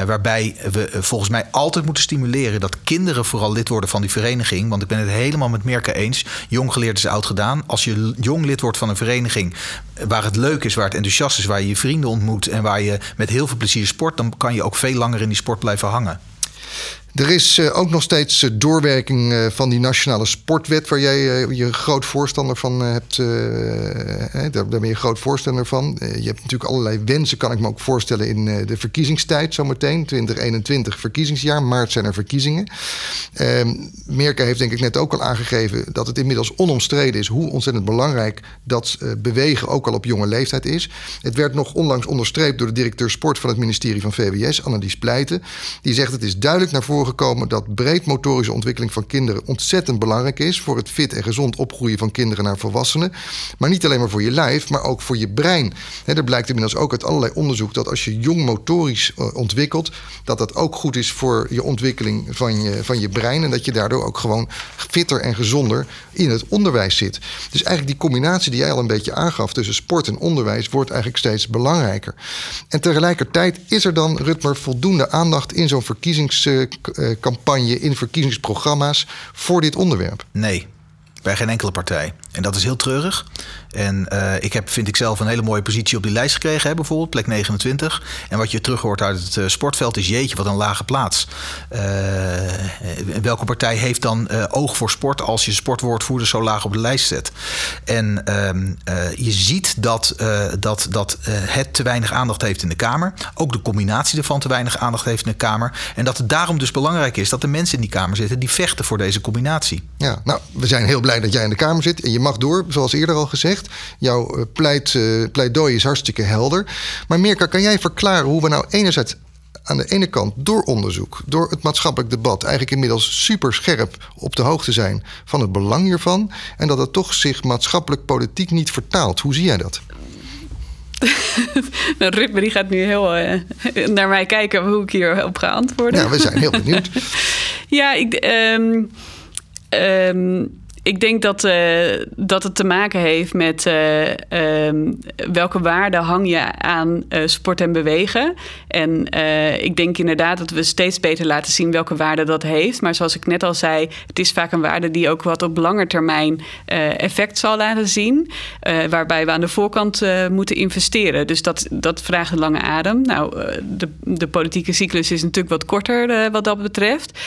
waarbij we volgens mij altijd moeten stimuleren dat kinderen vooral lid worden van die vereniging. Want ik ben het helemaal met Merke eens. Jong geleerd is oud gedaan. Als je jong lid wordt van een vereniging waar het leuk is, waar het enthousiast is, waar je je vrienden ontmoet en waar je met heel veel plezier sport, dan kan je ook veel langer in die sport blijven hangen. Er is eh, ook nog steeds eh, doorwerking eh, van die nationale sportwet, waar jij je groot voorstander van hebt. Daar ben je groot voorstander van. Je hebt natuurlijk allerlei wensen, kan ik me ook voorstellen, in de verkiezingstijd zometeen. 2021 verkiezingsjaar, maart zijn er verkiezingen. Ehm, Merke heeft denk ik net ook al aangegeven dat het inmiddels onomstreden is hoe ontzettend belangrijk dat bewegen ook al op jonge leeftijd is. Het werd nog onlangs onderstreept door de directeur sport van het ministerie van VWS, Annelies Pleiten. Die zegt het is duidelijk naar voren gekomen dat breedmotorische ontwikkeling van kinderen ontzettend belangrijk is voor het fit en gezond opgroeien van kinderen naar volwassenen. Maar niet alleen maar voor je lijf, maar ook voor je brein. He, er blijkt inmiddels ook uit allerlei onderzoek dat als je jong motorisch uh, ontwikkelt, dat dat ook goed is voor je ontwikkeling van je, van je brein. En dat je daardoor ook gewoon fitter en gezonder in het onderwijs zit. Dus eigenlijk die combinatie die jij al een beetje aangaf tussen sport en onderwijs wordt eigenlijk steeds belangrijker. En tegelijkertijd is er dan, Rutmer, voldoende aandacht in zo'n verkiezingscampagne, in verkiezingsprogramma's voor dit onderwerp? Nee, bij geen enkele partij. En dat is heel treurig. En uh, ik heb, vind ik zelf, een hele mooie positie op die lijst gekregen, hè, bijvoorbeeld, plek 29. En wat je terug hoort uit het uh, sportveld is: jeetje, wat een lage plaats. Uh, welke partij heeft dan oog voor sport als je sportwoordvoerder zo laag op de lijst zet? En ehm, je ziet dat, dat, dat het te weinig aandacht heeft in de Kamer. Ook de combinatie ervan te weinig aandacht heeft in de Kamer. En dat het daarom dus belangrijk is dat de mensen in die Kamer zitten die vechten voor deze combinatie. Ja, nou, we zijn heel blij dat jij in de Kamer zit. En je mag door, zoals eerder al gezegd. Jouw eh, pleit, uh, pleidooi is hartstikke helder. Maar Mirka, kan jij verklaren hoe we nou enerzijds aan de ene kant door onderzoek, door het maatschappelijk debat, eigenlijk inmiddels super scherp op de hoogte zijn van het belang hiervan. En dat het toch zich maatschappelijk politiek niet vertaalt. Hoe zie jij dat? nou, Rutme die gaat nu heel uh, naar mij kijken hoe ik hierop ga antwoorden. Ja, we zijn heel benieuwd. ja, ik. Um, um, ik denk dat, uh, dat het te maken heeft met uh, um, welke waarde hang je aan uh, sport en bewegen. En ik denk inderdaad dat we steeds beter laten zien welke waarde dat heeft. Maar zoals ik net al zei, het is vaak een waarde die ook wat op lange termijn effect zal laten zien. waarbij we aan de voorkant moeten investeren. Dus dat, dat vraagt een lange adem. Nou, de, de politieke cyclus is natuurlijk wat korter wat dat betreft.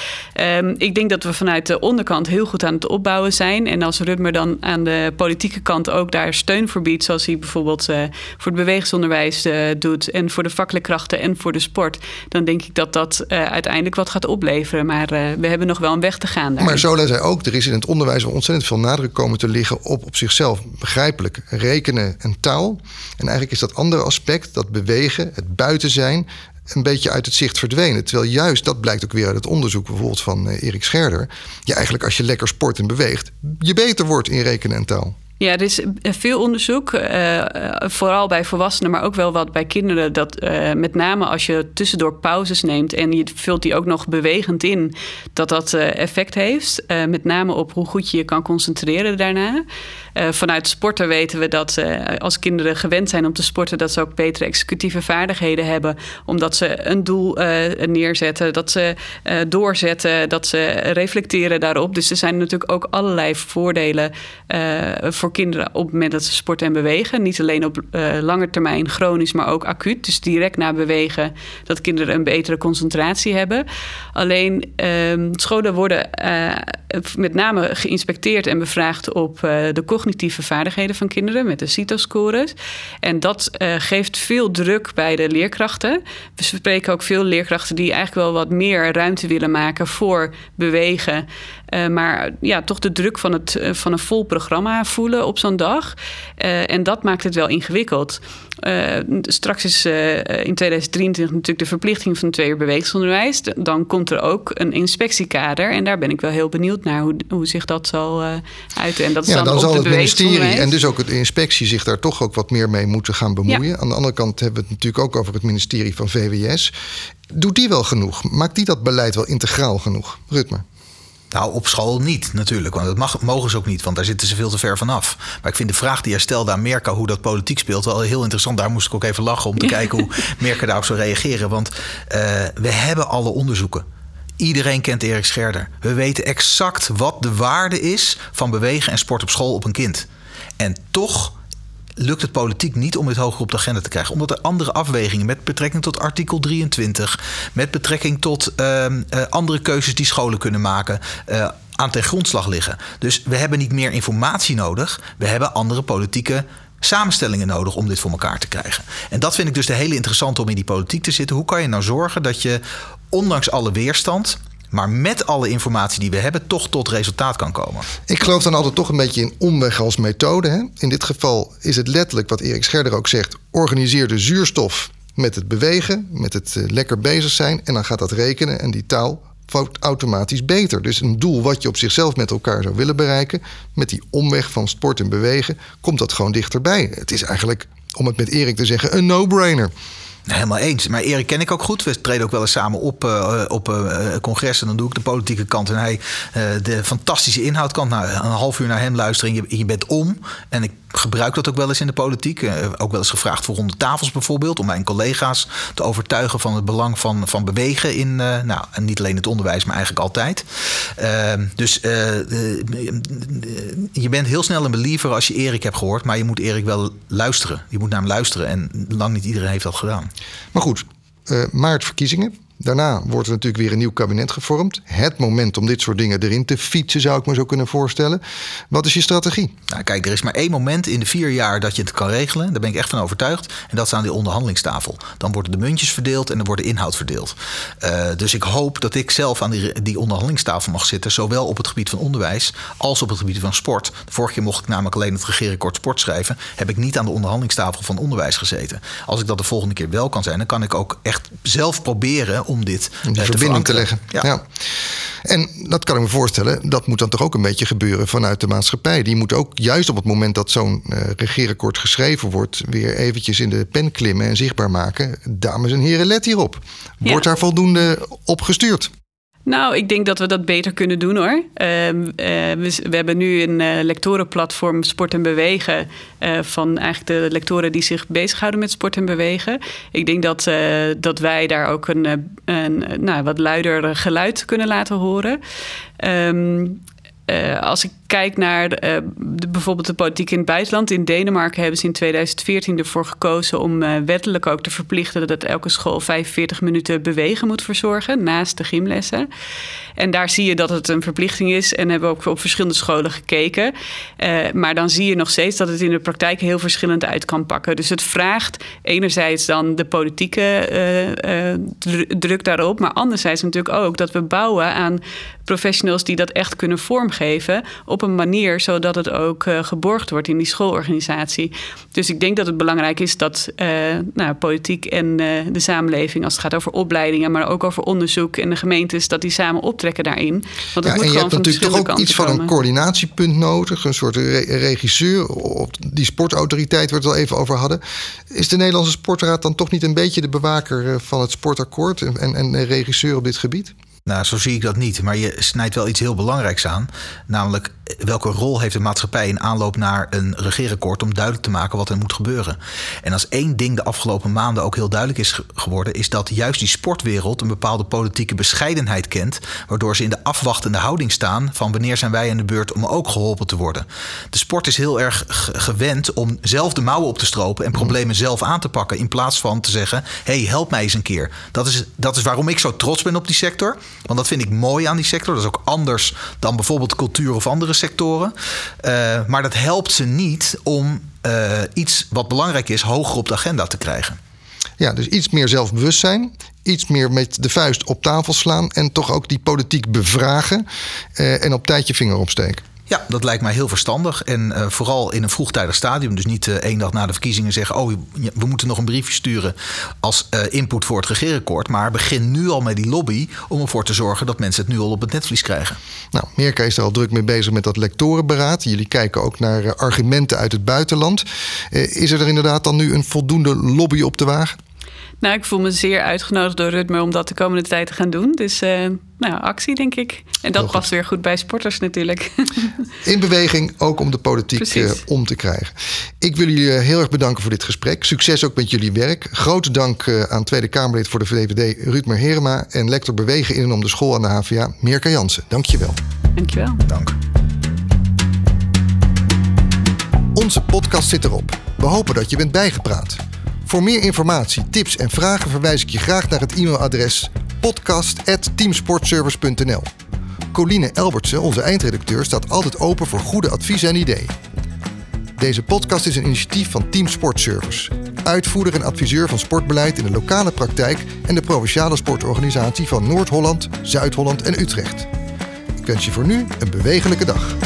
Um, ik denk dat we vanuit de onderkant heel goed aan het opbouwen zijn zijn. En als Rutmer dan aan de politieke kant ook daar steun voor biedt, zoals hij bijvoorbeeld uh, voor het bewegingsonderwijs uh, doet en voor de vakleerkrachten en voor de sport, dan denk ik dat dat uh, uiteindelijk wat gaat opleveren. Maar we hebben nog wel een weg te gaan. Daar. Maar Zola zei ook, er is in het onderwijs ontzettend veel nadruk komen te liggen op op zichzelf begrijpelijk rekenen en taal. En eigenlijk is dat andere aspect, dat bewegen, het buiten zijn, een beetje uit het zicht verdwenen. Terwijl juist, dat blijkt ook weer uit het onderzoek bijvoorbeeld van uh, Erik Scherder. Je eigenlijk als je lekker sport en beweegt, je beter wordt in rekenen en taal. Ja, er is veel onderzoek, uh, vooral bij volwassenen, maar ook wel wat bij kinderen. Dat met name als je tussendoor pauzes neemt en je vult die ook nog bewegend in, dat dat effect heeft. met name op hoe goed je je kan concentreren daarna. Vanuit sporten weten we dat als kinderen gewend zijn om te sporten, dat ze ook betere executieve vaardigheden hebben. Omdat ze een doel neerzetten, dat ze doorzetten, dat ze reflecteren daarop. Dus er zijn natuurlijk ook allerlei voordelen voor kinderen op het moment dat ze sporten en bewegen. Niet alleen op lange termijn chronisch, maar ook acuut. Dus direct na bewegen dat kinderen een betere concentratie hebben. Alleen uh, scholen worden met name geïnspecteerd en bevraagd op de cognitieve vaardigheden van kinderen met de CITO-scores. En dat geeft veel druk bij de leerkrachten. We spreken ook veel leerkrachten die eigenlijk wel wat meer ruimte willen maken voor bewegen. Maar ja, toch de druk van, het, van een vol programma voelen op zo'n dag. Uh, en dat maakt het wel ingewikkeld. Uh, straks is in 2023 natuurlijk de verplichting van twee uur bewegingsonderwijs. Dan komt er ook een inspectiekader. En daar ben ik wel heel benieuwd naar hoe, hoe zich dat zal uiten. En dat ja, dan, dan zal het ministerie en dus ook de inspectie zich daar toch ook wat meer mee moeten gaan bemoeien. Ja. Aan de andere kant hebben we het natuurlijk ook over het ministerie van VWS. Doet die wel genoeg? Maakt die dat beleid wel integraal genoeg? Rutmer. Nou, op school niet natuurlijk, want dat mag, mogen ze ook niet, want daar zitten ze veel te ver vanaf. Maar ik vind de vraag die jij stelde aan Merka, hoe dat politiek speelt, wel heel interessant. Daar moest ik ook even lachen om te kijken hoe Merka daarop zou reageren. Want uh, we hebben alle onderzoeken. Iedereen kent Erik Scherder. We weten exact wat de waarde is van bewegen en sport op school op een kind. En toch lukt het politiek niet om dit hoger op de agenda te krijgen. Omdat er andere afwegingen met betrekking tot artikel 23, met betrekking tot uh, uh, andere keuzes die scholen kunnen maken. Uh, aan ten grondslag liggen. Dus we hebben niet meer informatie nodig. We hebben andere politieke samenstellingen nodig om dit voor elkaar te krijgen. En dat vind ik dus de hele interessante om in die politiek te zitten. Hoe kan je nou zorgen dat je, ondanks alle weerstand, maar met alle informatie die we hebben, toch tot resultaat kan komen. Ik geloof dan altijd toch een beetje in omweg als methode. Hè? In dit geval is het letterlijk wat Erik Scherder ook zegt: organiseer de zuurstof met het bewegen, met het uh, lekker bezig zijn. En dan gaat dat rekenen en die taal automatisch beter. Dus een doel wat je op zichzelf met elkaar zou willen bereiken, met die omweg van sport en bewegen, komt dat gewoon dichterbij. Het is eigenlijk, om het met Erik te zeggen, een no-brainer. Helemaal eens. Maar Erik ken ik ook goed. We treden ook wel eens samen op uh, op uh, congressen. Dan doe ik de politieke kant en hij uh, de fantastische inhoudkant. Nou, een half uur naar hem luisteren en je, je bent om. En ik gebruik dat ook wel eens in de politiek. Uh, ook wel eens gevraagd voor ronde tafels bijvoorbeeld. Om mijn collega's te overtuigen van het belang van, van bewegen in, uh, nou, niet alleen het onderwijs, maar eigenlijk altijd. Uh, dus je bent heel snel een believer als je Erik hebt gehoord. Maar je moet Erik wel luisteren. Je moet naar hem luisteren. En lang niet iedereen heeft dat gedaan. Maar goed, maart verkiezingen. Daarna wordt er natuurlijk weer een nieuw kabinet gevormd. Het moment om dit soort dingen erin te fietsen, zou ik me zo kunnen voorstellen. Wat is je strategie? Nou, kijk, er is maar één moment in de vier jaar dat je het kan regelen. Daar ben ik echt van overtuigd. En dat is aan die onderhandelingstafel. Dan worden de muntjes verdeeld en dan wordt de inhoud verdeeld. Uh, dus ik hoop dat ik zelf aan die, onderhandelingstafel mag zitten. Zowel op het gebied van onderwijs als op het gebied van sport. De vorige keer mocht ik namelijk alleen het regeerakkoord sport schrijven. Heb ik niet aan de onderhandelingstafel van onderwijs gezeten. Als ik dat de volgende keer wel kan zijn, dan kan ik ook echt zelf proberen om dit om die verbinding te leggen. Ja. ja. En dat kan ik me voorstellen, dat moet dan toch ook een beetje gebeuren vanuit de maatschappij. Die moet ook juist op het moment dat zo'n uh, regeerakkoord geschreven wordt, weer eventjes in de pen klimmen en zichtbaar maken. Dames en heren, let hierop. Wordt ja. daar voldoende op gestuurd? Nou, ik denk dat we dat beter kunnen doen hoor. Uh, uh, we, hebben nu een uh, lectorenplatform Sport en Bewegen. van eigenlijk de lectoren die zich bezighouden met sport en bewegen. Ik denk dat, dat wij daar ook een, een nou, wat luider geluid kunnen laten horen. Um, uh, als ik kijk naar de, uh, de, bijvoorbeeld de politiek in het buitenland. In Denemarken hebben ze in 2014 ervoor gekozen om uh, wettelijk ook te verplichten dat elke school 45 minuten bewegen moet verzorgen naast de gymlessen. En daar zie je dat het een verplichting is en hebben we ook op verschillende scholen gekeken. maar dan zie je nog steeds dat het in de praktijk heel verschillend uit kan pakken. Dus het vraagt enerzijds dan de politieke druk daarop, maar anderzijds natuurlijk ook dat we bouwen aan professionals die dat echt kunnen vormgeven op een manier zodat het ook uh, geborgd wordt in die schoolorganisatie. Dus ik denk dat het belangrijk is dat uh, nou, politiek en uh, de samenleving, als het gaat over opleidingen, maar ook over onderzoek en de gemeentes, dat die samen optrekken daarin. Want het ja, moet en je hebt natuurlijk toch ook iets van een coördinatiepunt nodig, een soort re regisseur, op die sportautoriteit waar we het al even over hadden. Is de Nederlandse Sportraad dan toch niet een beetje de bewaker van het sportakkoord en, en regisseur op dit gebied? Nou, zo zie ik dat niet. Maar je snijdt wel iets heel belangrijks aan. Namelijk, welke rol heeft de maatschappij in aanloop naar een regeerakkoord om duidelijk te maken wat er moet gebeuren? En als één ding de afgelopen maanden ook heel duidelijk is geworden, is dat juist die sportwereld een bepaalde politieke bescheidenheid kent, waardoor ze in de afwachtende houding staan van wanneer zijn wij aan de beurt om ook geholpen te worden. De sport is heel erg gewend om zelf de mouwen op te stropen en problemen zelf aan te pakken, in plaats van te zeggen: hey, help mij eens een keer. Dat is, dat is waarom ik zo trots ben op die sector. Want dat vind ik mooi aan die sector. Dat is ook anders dan bijvoorbeeld cultuur of andere sectoren. Uh, maar dat helpt ze niet om uh, iets wat belangrijk is hoger op de agenda te krijgen. Ja, dus iets meer zelfbewustzijn, iets meer met de vuist op tafel slaan en toch ook die politiek bevragen uh, en op tijd je vinger opsteken. Ja, dat lijkt mij heel verstandig. En uh, vooral in een vroegtijdig stadium. Dus niet uh, één dag na de verkiezingen zeggen: Oh, we moeten nog een briefje sturen als uh, input voor het regeerakkoord. Maar begin nu al met die lobby om ervoor te zorgen dat mensen het nu al op het netvlies krijgen. Nou, Merka is er al druk mee bezig met dat lectorenberaad. Jullie kijken ook naar argumenten uit het buitenland. is er inderdaad dan nu een voldoende lobby op te wagen? Nou, ik voel me zeer uitgenodigd door Rutmer om dat de komende tijd te gaan doen. Dus uh, nou, actie, denk ik. En dat past weer goed bij sporters natuurlijk. In beweging, ook om de politiek uh, om te krijgen. Ik wil jullie heel erg bedanken voor dit gesprek. Succes ook met jullie werk. Grote dank aan Tweede Kamerlid voor de VVD Rutmer Herema... en lector bewegen in en om de school aan de HVA Mirka Jansen. Dank je wel. Dank je wel. Dank. Onze podcast zit erop. We hopen dat je bent bijgepraat. Voor meer informatie, tips en vragen verwijs ik je graag naar het e-mailadres podcast.teamsportservice.nl. Coline Elbertsen, onze eindredacteur, staat altijd open voor goede adviezen en ideeën. Deze podcast is een initiatief van Team Sportservice, uitvoerder en adviseur van sportbeleid in de lokale praktijk en de provinciale sportorganisatie van Noord-Holland, Zuid-Holland en Utrecht. Ik wens je voor nu een bewegelijke dag.